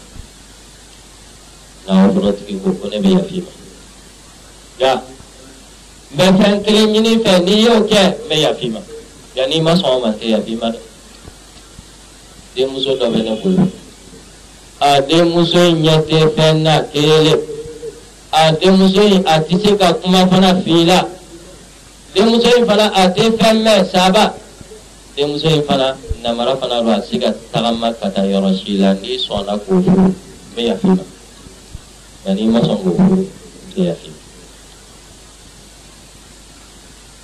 Speaker 1: nakɔforotigi ko ko ne bɛ yafa i ma nka n bɛ fɛn kelen ɲini fɛ n'i y'o kɛ n bɛ ma nka n'i ma sɔn o ma tɛ yafa i ma dɛ denmuso dɔ bɛ ne bolo a denmuso in ɲɛ tɛ fɛn na kelen a denmuso in a tɛ se ka kuma fana f'i la. denmuso in fana a tɛ fɛn mɛn saba denmuso in fana namara fana don a se ka tagama ka taa yɔrɔ si la n'i sɔnna k'o furu n bɛ ma Jadi macam buku Dia yakin.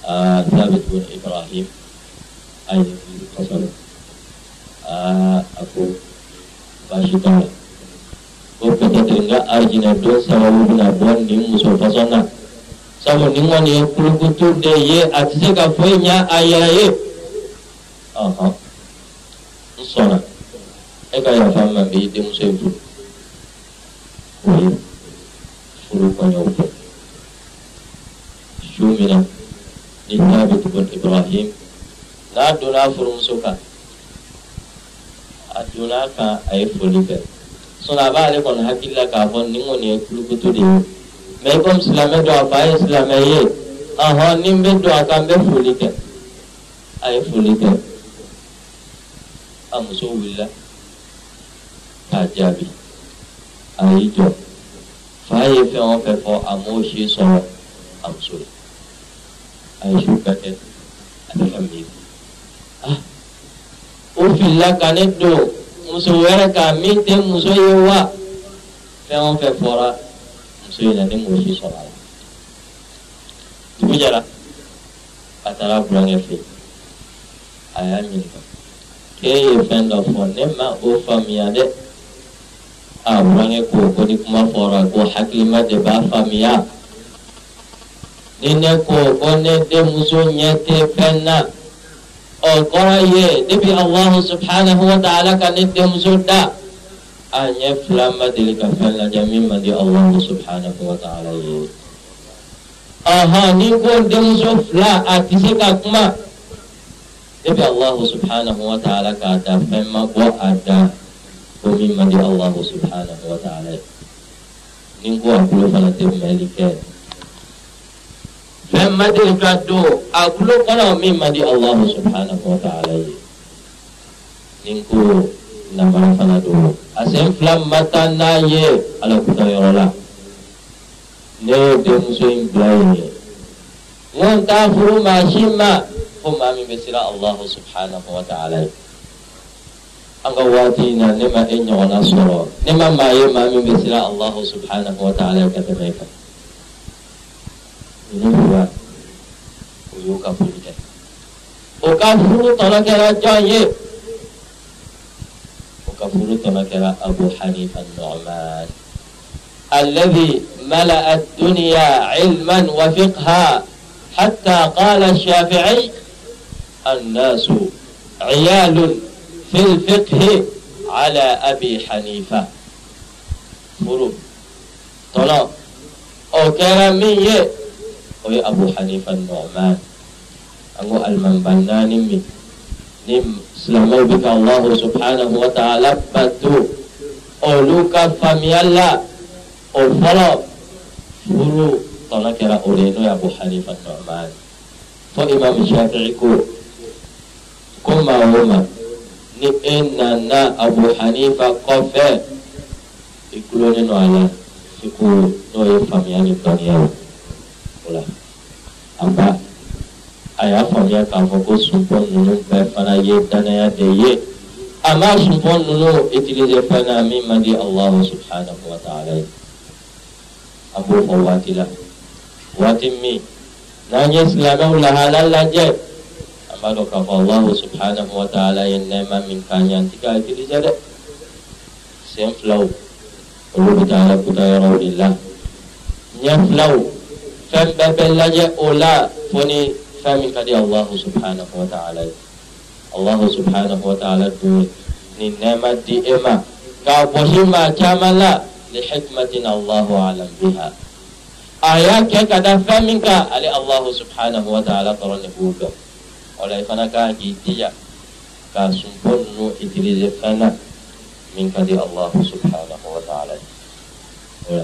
Speaker 1: Ah, Zabit bin Ibrahim. Ayat bin Qasar Aku Bashitah Bukata teringga Arjina dua Sawabu bin Abuan Di musuh pasana Sama ningwan Yang puluh kutub Dia ye Aksa kafenya Ayah ye. Aha Sona Eka eh, yang faham Mabih Dia musuh Kuih e ka yafa n ma bi i denmuso ye furu o ye furu kɔɲɔw kɛ su min na ni tuguni ibrahim n'a donna furumuso kan a donna kan a ye foli kɛ sinɔn a b'ale kɔni hakili la k'a fɔ nin kɔni ye kulukutu de ye mɛ komi silamɛ don a fa ye silamɛ ye ɔhɔn ni n bɛ don a kan n bɛ foli kɛ a ye foli kɛ a muso wulila k'a jaabi a y'i jɔ fa ye fɛn o fɛn fɔ a m'o si sɔrɔ a muso la a ye su ka kɛ a bɛ ka miiri ah o filila ka ne don muso wɛrɛ kan min tɛ muso ye wa fɛn o fɛn fɔra muso in na ne m'o si sɔrɔ a la ye a burankɛ ko ko ni kuma fɔra ko hakilima de b'a faamuya ni ne ko ko ne denmuso ɲɛ tɛ fɛn na o kɔrɔ ye depi alahu subhanahu wa ta'ala ka ne denmuso da a ɲɛ fila ma deli ka fɛn lajɛ min man di alahu subhanahu wa ta'ala ye ɔhɔn ni ko denmuso fila a tɛ se ka kuma depi alahu subhanahu wa ta'ala k'a da fɛn ma bɔ a da وممن الله سبحانه وتعالى nínú àbúrò fana tẹ mẹ́lì kẹ́ fẹ́n má dé ka do àbúrò kọ́nà mi má di Allah subhanahu wa ta'ala. Ye nínú namara fana do a sen fila ma taa n'a ye ala kuta yɔrɔ la ne y'o denmuso in bila yen ye wọn t'a furu maa si ma fo maa min bɛ siran Allah subhanahu wa ta'ala. ye. An ka waati in na ne ma e ɲɔgɔnna sɔrɔ ne ma maa ye maa min bɛ siran alahu subhanahu wa ta'ala ka tɛmɛ e kan ninnu fila o y'o ka foli kɛ o ka furu tɔnɔ kɛra jɔn ye o ka furu tɔnɔ kɛra abu hanifa nu'man الذي ملأ الدنيا علما وفقها حتى قال الشافعي الناس عيال في الفقه على أبي حنيفة. فرو طلاق. أو كرمية أو أبو حنيفة النعمان. أو المنبنان من نم. سلموا بك الله سبحانه وتعالى. بدو. أولوك فميلا أو فلا فرو. طلاق أولينو يا أبو حنيفة النعمان. فإمام الشافعي كو. كما هما ní ẹnana Abu Hanifa kọfẹ ìkúrò nínú àlá síkú náà yẹ fàmìyà nìkan yàwó wòlá àbá àyà fàmìyà kàn fọ kó sunbọ nínú bẹ fana yé dánáyà dé yé. Àmà sunbọ nínú ìtìlẹsẹ fana mi má di Allahu subhanahu wa ta'ala. Àbò fọ waati la waati mi n'an ye silamɛw lahala lajɛ. B'a dɔn k'a fɔ alahu subhanahu wa ta'ala ye nɛɛma min k'an ye an ti k'a utiliser dɛ sen filaw olu bɛ taa ala kuta yɔrɔw de la ɲɛ filaw fɛn bɛɛ bɛ lajɛ o la fo ni fɛn min ka di alahu subhanahu wa ta'ala alahu subhanahu wa ta'ala dun ni nɛɛma di e ma k'a bɔsi maa caman la li hikmatin allahu alam biha a y'a kɛ ka da subhanahu wa ta'ala de b'o dɔn wala fana kan k'i jija k'a sunbɔ ninnu utiliser min ka di allahu subhanahu wa ta'ala ye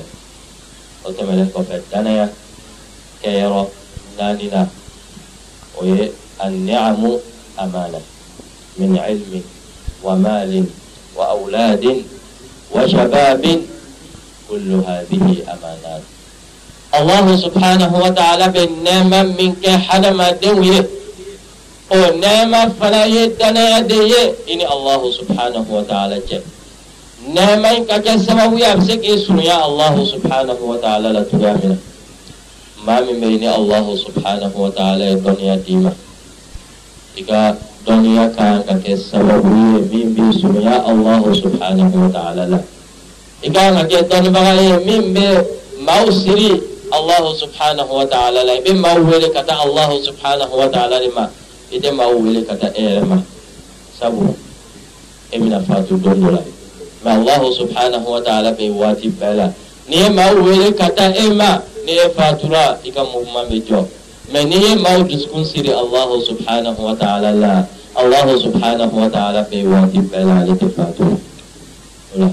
Speaker 1: o tɛmɛnen kɔfɛ danaya kɛyɔrɔ naani na o ye النعم أمانة من علم ومال وأولاد وشباب كل هذه أمانات الله سبحانه وتعالى بالنعمة منك حدما دويه o nɛɛma fana ye danaya de ye i ni allahu subhanahu wa ta'ala cɛ nɛɛma in ka kɛ sababu ye a bɛ se k'i surunya allahu subhanahu wa ta'ala la cogoya min na maa min bɛ i ni allahu subhanahu wa ta'ala ye dɔnniya d'i ma i ka dɔnniya kan ka kɛ sababu ye min b'i surunya allahu subhanahu wa ta'ala la i kan ka kɛ dɔnnibaga ye min bɛ maaw siri allahu subhanahu wa ta'ala la ibe ma wele kata allahu subhanahu wa ta'ala de ma i tɛ maaw wele ka taa e yɛrɛ ma. Sabu e bɛna faatu don dɔ la. Mɛ alahu subhanahu wa taala bɛ waati bɛɛ la n'i ye maaw wele ka taa e ma. N'i ye faatura i ka muhuma bɛ jɔ mɛ n'i ye maaw dusukun siri alahu subhanahu wa taala la. Alahu subhanahu wa taala bɛ waati bɛɛ la ale tɛ faatu o la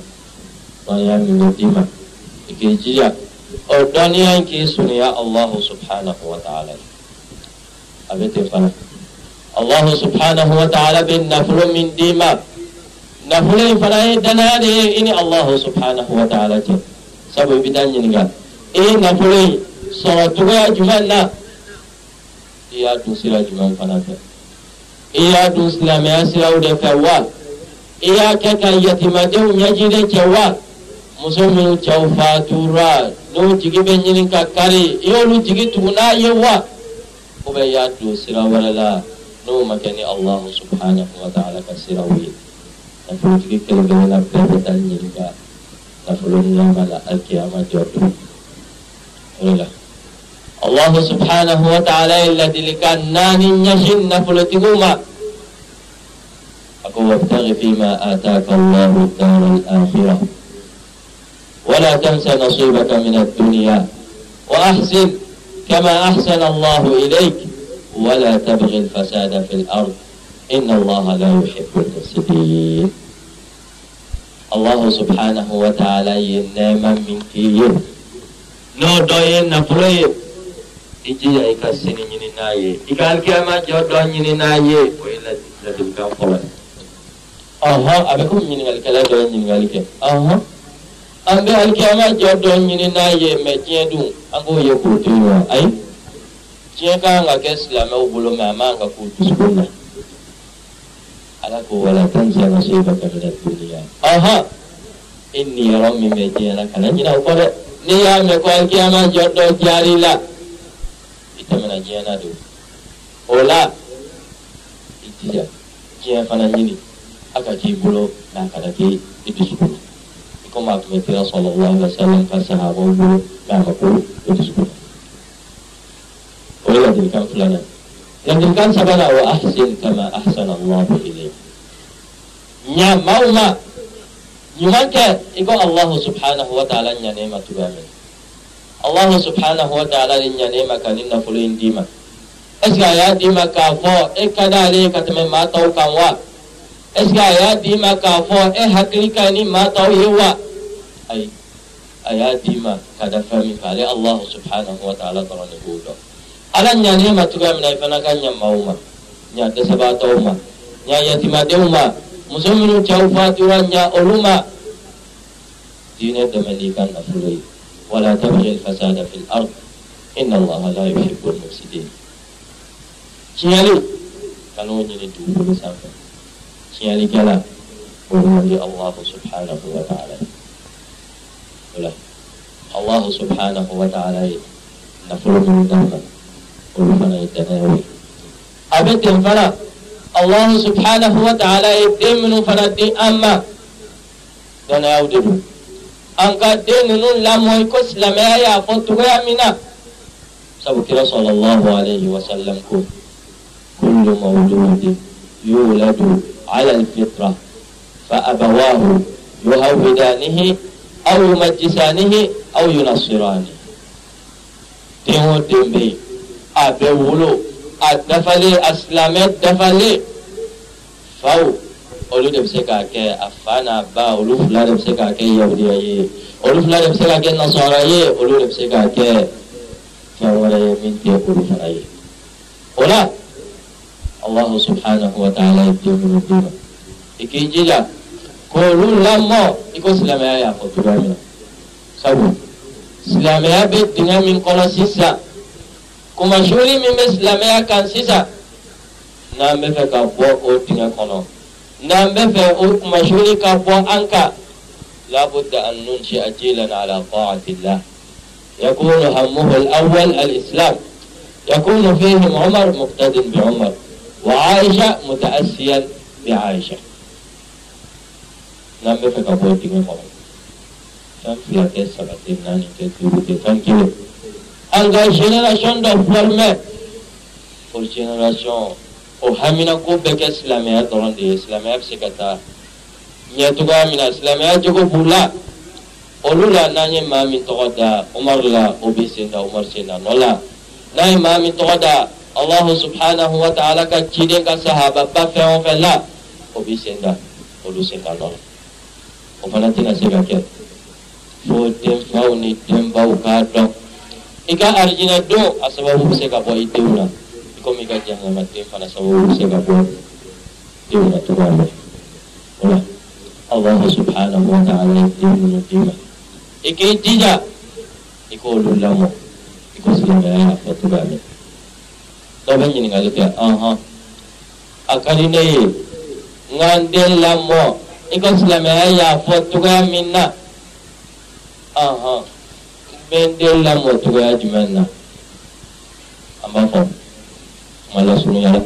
Speaker 1: dɔnniya min bɛ d'i ma i k'i jija o dɔnniya in k'i surunya alahu subhanahu wa taala. La a bɛ ten fana allahu subhanahu wa ta'ala bɛ nafolo min d'i ma nafolo in fana ye danaya de ye i ni allahu subhanahu wa ta'ala cɛ sabu i bɛ taa ɲininka i ye nafolo in sɔrɔ cogoya jumɛn na i y'a dun sira jumɛn fana fɛ i y'a dun silamɛya siraw de fɛ wa i y'a kɛ ka yatimadenw ɲɛjiden cɛ wa muso minnu cɛw fatura n'u jigi bɛ ɲini ka kari i y'olu jigi tugu n'a ye wa ou bien i y'a don sira wɛrɛ la ma kɛ ni allahu subhanahu wa ta'ala ka siraw ye nafolotigi kelen kelenna bɛɛ bɛ taa ɲininka nafolo ɲama la alkiyama jɔ don o de la allahu subhanahu wa ta'ala ye ladilikan naani ɲɛsin nafolotigiw ma a ko wabtagi fima ataka allahu dara al-akhirah ولا تنس نصيبك من الدنيا وأحسن كما أحسن الله إليك ولا تبغي الفساد في الأرض إن الله لا يحب المفسدين الله سبحانه وتعالى ينما من كيه no do ye nafolo ye i jija i ka sini ɲini n'a ye i ka alikiyama jɔ dɔ ɲini n'a ye o ye ladilikan fɔlɔ ye ɔhɔn a bɛ komi ɲiningalikɛla dɔ diɲɛ ka kan ka kɛ silamɛw bolo mɛ a ma ka k'u dusukun na ala ko wala tan diɲɛ ka se e ka kabila duniya ɔhɔ e niyɔrɔ min bɛ diɲɛ la kana ɲinɛ o kɔ dɛ n'i y'a mɛn ko alikiyama jɔ dɔ diyar'i la i tɛmɛna diɲɛ na de o la i jija diɲɛ fana ɲini a ka k'i bolo mɛ a kana k'i dusukun na i komi a tun bɛ kira sɔlɔ wa sallam bɛ sɛbɛn ka sahabaw bolo mɛ a ma k'o dusukun na. Boleh lanjutkan ulangan. Lanjutkan sabana wa ahsin kama asal Allah ilaih. Nya mau ma Nyumanke Iko Allah subhanahu wa ta'ala Nya nema tu Allah subhanahu wa ta'ala Nya nema kaninna fulin dima. Eh, Eska ya dima kafo eh, Eka da li katame ma tau kan wa. Eh, Eska ya dima kafo E hakli kani ma tau hi ya, wa. Ay Ay dima Kada fahmi fahli Allah subhanahu wa ta'ala Tara nihudah alan nya nema tu ga mina ifana kan nya mauma nya de sabata uma nya yatima de uma musamminu ta ufati wa nya uluma dine de malikan afuri wala tabghi al fasada fil ard. Inna allah la yuhibbu al mufsidin Kalau ini di dunia ini sampai kala Bermanji Allah subhanahu wa ta'ala. Allah subhanahu wa ta'ala. Nafur minum ولفنا يتناوي أبدا فلا الله سبحانه وتعالى يدمن فلا دي أما دنا يوددو أنك دين نون لامو يكس لما يأفوت ويامنا سبكرا صلى الله عليه وسلم. كل مولود يولد على الفطرة. فأبواه يهودانه aw yunassirani den o den bɛ yen a bɛ wolo a dafalen a silamɛ dafalen faw olu de bɛ se k'a kɛ a fa n'a ba olu fila de bɛ se k'a kɛ yahudiya ye olu fila de bɛ se k'a kɛ nasara ye olu de bɛ se k'a kɛ fɛn wɛrɛ ye min tɛ olu fana ye o la allahu subhanahu wa ta'ala ye den minnu d'i ma i k'i jija k'olu lamɔ i ko silamɛya y'a fɔ cogoya min na sabu silamɛya bɛ dingɛ min kɔnɔ sisan kumasuli min bɛ silamɛya kan sisan n'an bɛ fɛ ka bɔ o dingɛ kɔnɔ n'an bɛ fɛ o kumasuli ka bɔ an kan أن ننشئ جيلا على طاعة الله يكون همه الأول الإسلام يكون فيهم عمر مقتد بعمر وعائشة متأسيا بعائشة n'an bɛ fɛ ka bɔ dingɛ kɔnɔ fɛn fila tɛ saba tɛ naani tɛ duuru tɛ fɛn kelen an ka génération dɔ former o génération o hamina ko bɛɛ kɛ silamɛya dɔrɔn de ye silamɛya bɛ se ka taa ɲɛ cogoya min na silamɛya jogo b'u la olu la n'an ye maa min tɔgɔ da umaru la o bɛ sen da umaru sen da nɔ la n'an ye maa min tɔgɔ da allahu subhanahu wa ta'ala ka ciden ka sahaba ba fɛn o fɛn Ika arjina do asawa huse ka bo itu. Iko mika jangan mati pala asal huse ka bo itu na tu. Ola. Allah subhanahu wa ta'ala itu na. Ike tija iko lula mo. Iko sila ya fa tu ba. Ta ba ni ngalo aha. Akal ini ngandel lamo. Iko sila ya fa tu kan, minna. Aha. Uh -huh. N den lamɔ cogoya jumɛn na an b'a fɔ kuma lasurunya la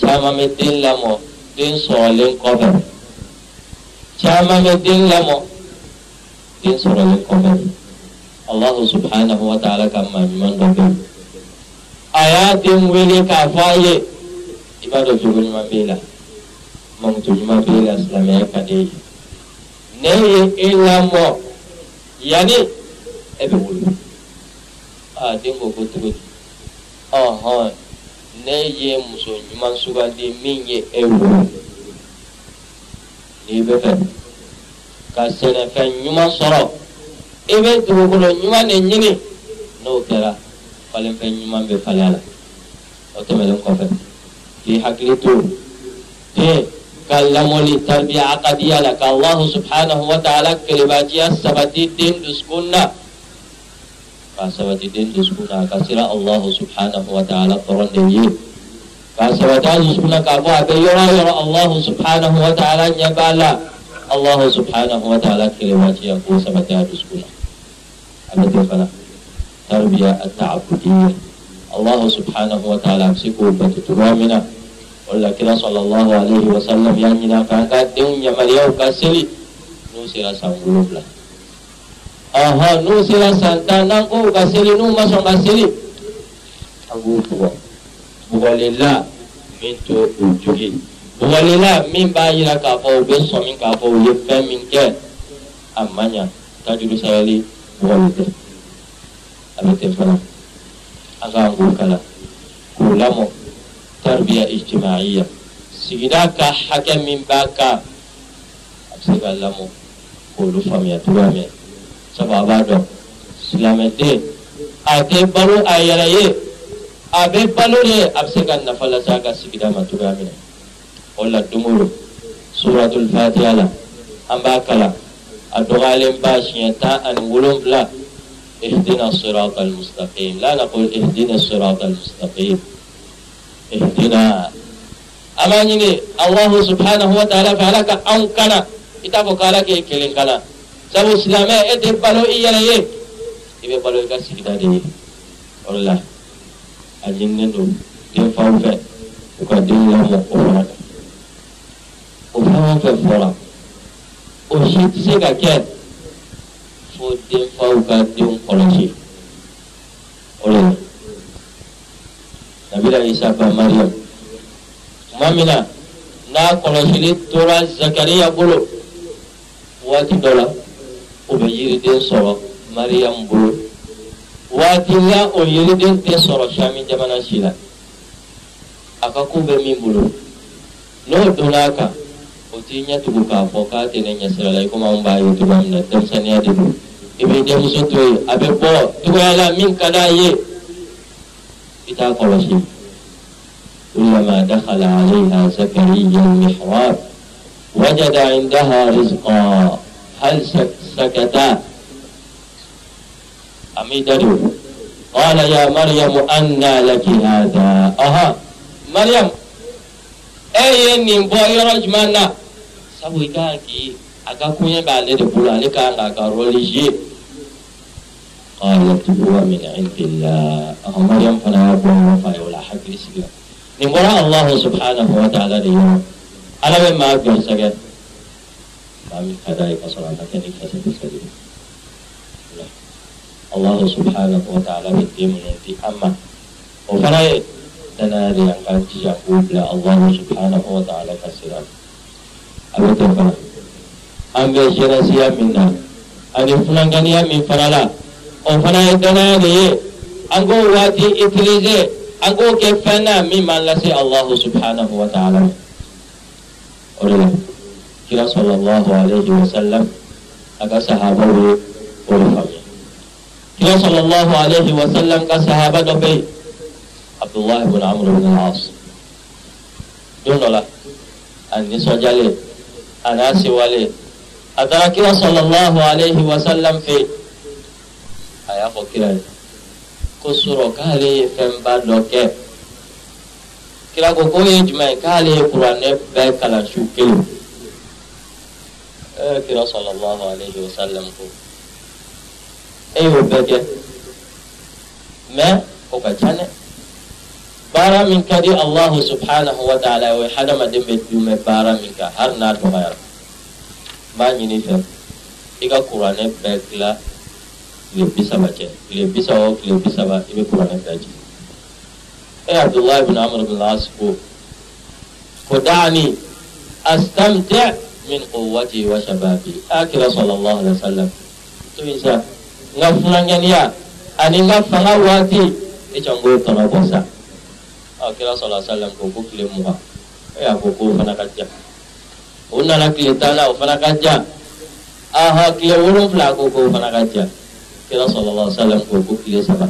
Speaker 1: caman bɛ den lamɔ den sɔrɔlen kɔfɛ caman bɛ den lamɔ den sɔrɔlen kɔfɛ allahu subhanahu wa ta'ala ka maa ɲuman dɔ bɛ yen a y'a den wele k'a fɔ a ye i b'a dɔn jogo ɲuman b'e la mamuto ɲuman b'e la silamɛya ka di ne ye e lamɔ yanni wolo aa den ko ko cogo di ɔhɔn ne ye muso ɲuman sugandi min ye e wolo n'i bɛ fɛ ka sɛnɛfɛn ɲuman sɔrɔ i bɛ dugukolo ɲuman de ɲini n'o kɛra falenfɛn ɲuman bɛ falen a la o tɛmɛnen kɔfɛ k'i hakili to den ka lamɔli tarbiya akadiya la ka alahu subhanahu wa ta'ala kelebajiya sabati den dusukun na ka sabati den dusukun na ka sira alahu subhanahu wa ta'ala dɔrɔn de ye ka sabati a dusukun na k'a fɔ a bɛ yɔrɔ o yɔrɔ alahu subhanahu wa ta'ala ɲɛ b'a la alahu subhanahu wa ta'ala kelebajiya k'o sabati a dusukun na a bɛ ten fana tarbiya at-ta'abbudiyya alahu subhanahu wa ta'ala a bɛ se Walakin sallallahu alaihi wasallam yang nak kakak tiung yang mari au kasil nu sira sanggup lah. Aha nu sira santanang ku kasil nu masuk kasil. Abu tua. Bukalila mintu ujuhi. Bukalila min bayi la beso bin somin kafo ye femin ke. Amanya tajud saya li bukalila. Abu tefana. Aga angku kala. Kulamu. Kulamu. Tarbiya ijtimaiya sigida ka hakɛ min b'a kan a bɛ se ka lamɔ k'olu faamuya cogoya min sabu a b'a dɔn silamɛden a tɛ balo a yɛrɛ ye a bɛ balo de a bɛ se ka nafa lase a ka sigida ma cogoya min na o la don o don suratul fatiha la an b'a kalan a dɔgɔyalen ba siɲɛ tan ani wolonwula ihdina sirata almustaqim la naqul ihdina sirata almustaqim ihdina ama ɲini allahu subhanahu wa ta'ala fɛ ala ka anw kana. I t'a fɔ ko ala k'e kelen kana sabu silamɛ e tɛ balo i yɛrɛ ye i bɛ balo i ka sigida de ye o de la a ɲininen don denfaw fɛ u ka lamɔ o fana kan o fɛn o fɛn fɔra o si tɛ se ka kɛ fo denfaw ka denw o de la nabila isa ba mariam tuma min na n'a kɔlɔsili tora zakariya bolo. Waati dɔ la o bɛ yiriden sɔrɔ mariam bolo. Waati la o yiriden tɛ sɔrɔ sami jamana si la a ka ko bɛ min bolo n'o donna a kan o t'i ɲɛ tugu k'a fɔ k'a tɛ ne ɲɛsira la i komi anw b'a ye cogoya min na denmisɛnninya de don i bɛ denmuso to yen a bɛ bɔ cogoya la min ka d'a ye i t'a kɔlɔsi كلما دخل عليها زكريا المحراب. وجد عندها رزقا. هل سكتا؟ أميدته قال يا مريم أنى لك هذا. أها مريم. أي نبو يرجمنا سوي كاكي أكاكو يبالي دبولا لك روليجي قالت هو من عند الله. أها مريم فلا يبون وفاي ولا حق لسيلا نمرا الله سبحانه وتعالى اليوم على من ما أقول سجد؟ فمن كذلك صلى الله عليه وسلم سجد الله سبحانه وتعالى من دم ننتي أما. وفراء تنادي أن كان تجاهوب لا. الله سبحانه وتعالى كسلام أبو توفر أم بيشير سيا منا. أن يفلن غنيا من فرالا وفراء تنادي. أنكو واتي إتريزي. An k'o kɛ fɛn na min subhanahu wa ta'ala ma kira sallallahu alayhi wa sallam a ka sahabaw ye kira sallallahu alayhi wa sallam ka sahaba dɔ bɛ yen abdullah ibn amr ibn al-as don dɔ la a nisɔndiyalen a n'a sewalen a kira sallallahu alayhi wa sallam fɛ a y'a fɔ kira ko sɔrɔ k'ale ye fɛnba dɔ kɛ kira ko k'o ye jumɛn ye k'ale ye kuranɛ bɛɛ kalan su kelen ee kira sallallahu alayhi wa sallam ko e y'o bɛɛ kɛ mɛ o ka ca dɛ baara min ka di allahu subhanahu wa ta'ala o ye hadamaden bɛ dumɛ baara min kan hali n'a dɔgɔyara n b'a ɲini fɛ i ka kuranɛ bɛɛ dilan Ibu bisa baca, beliau bisa oh, beliau bisa baca, ibu Quran yang kaji. Eh Abdullah bin Amr bin As ko Ko Kudani Astamti' min kuwati wa shababi. Akhirah sallallahu alaihi wasallam. Tu bisa Ngafunan yang ya Ani ngafunan wati Ini canggul tanah bosa Akhirah sallallahu alaihi wasallam Kuku kilim muha Eh aku kuku fana kajak Unna nak kilitana ufana kajak Aha kilim urum fana kuku fana kajak Kira Sallallahu Alaihi Wasallam gugup dia sama.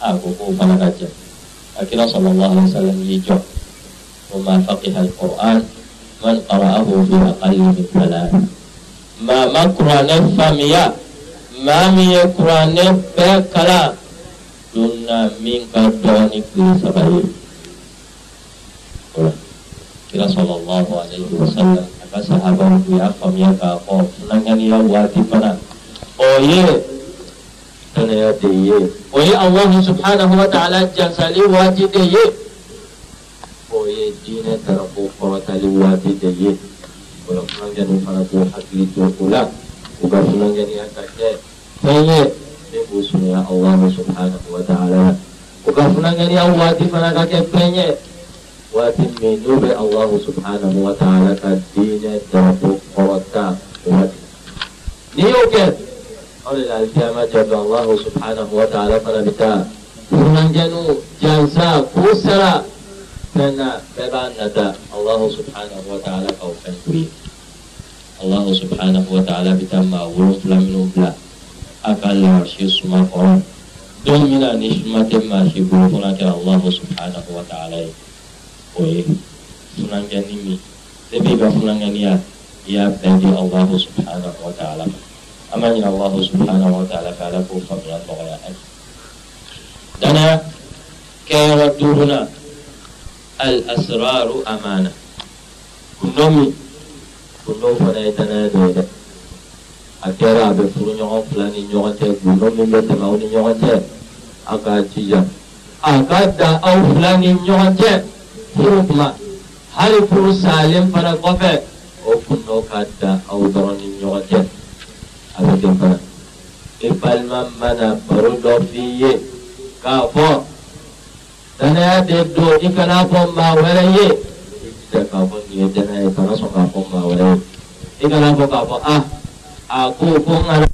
Speaker 1: Ha, ah gugup pada raja Akhirnya ha, Sallallahu Alaihi Wasallam hijau Rumah faqih Al-Quran Man qara'ahu fi aqalli min falah Ma makrana famiya Ma miyakrana bekala Dunna minka ku sabai. Kira sallallahu alaihi wasallam Apa sahabat dia famiya kakau Senangkan ia wajib mana? Oh ye tana ya diye oyi allah subhanahu wa ta'ala jansali sali wajide ye oyi dine tarafu qatali wajide ye wala kanja ni fara ko hakli to kula uga sunanga ni akake tanye de busunya allah subhanahu wa ta'ala. Uga sunanga ni allah di fara ka penye wa timminu allah subhanahu wa ta'ala ka dine tarafu qata wajide ni oke okay. قول الألفية ما الله سبحانه وتعالى فنبتا فنجنو جنسا كوسرا فنا ببان الله سبحانه وتعالى قوفن الله سبحانه وتعالى بتما ولو فلم نبلا أقل الله سبحانه وتعالى. الله سبحانه وتعالى. أمن الله سبحانه وتعالى فعله فضلا بغيا دنا كيردو هنا الأسرار أمانة. كنوم كنوم فنايتنا دويدا أكيرا بفرون يغن فلاني يغن تيه كنوم من تغاون يغن تيه أكا تيجا. أكا دا أو فلاني يغن تيه فرون بلا هل فرون سالم فنا قفة. أو كنوم كاتا أو دراني يغن تيه gundo ka dan aw dɔrɔn ni ɲɔgɔn cɛ a bɛ ten fana i balima mana baro dɔ f'i ye. K'a fɔ danaya de don i kana fɔ maa wɛrɛ ye. Jija k'a nin ye danaya ye kana sɔn k'a fɔ maa wɛrɛ ye i kana fɔ k'a fɔ a a ko ko n ka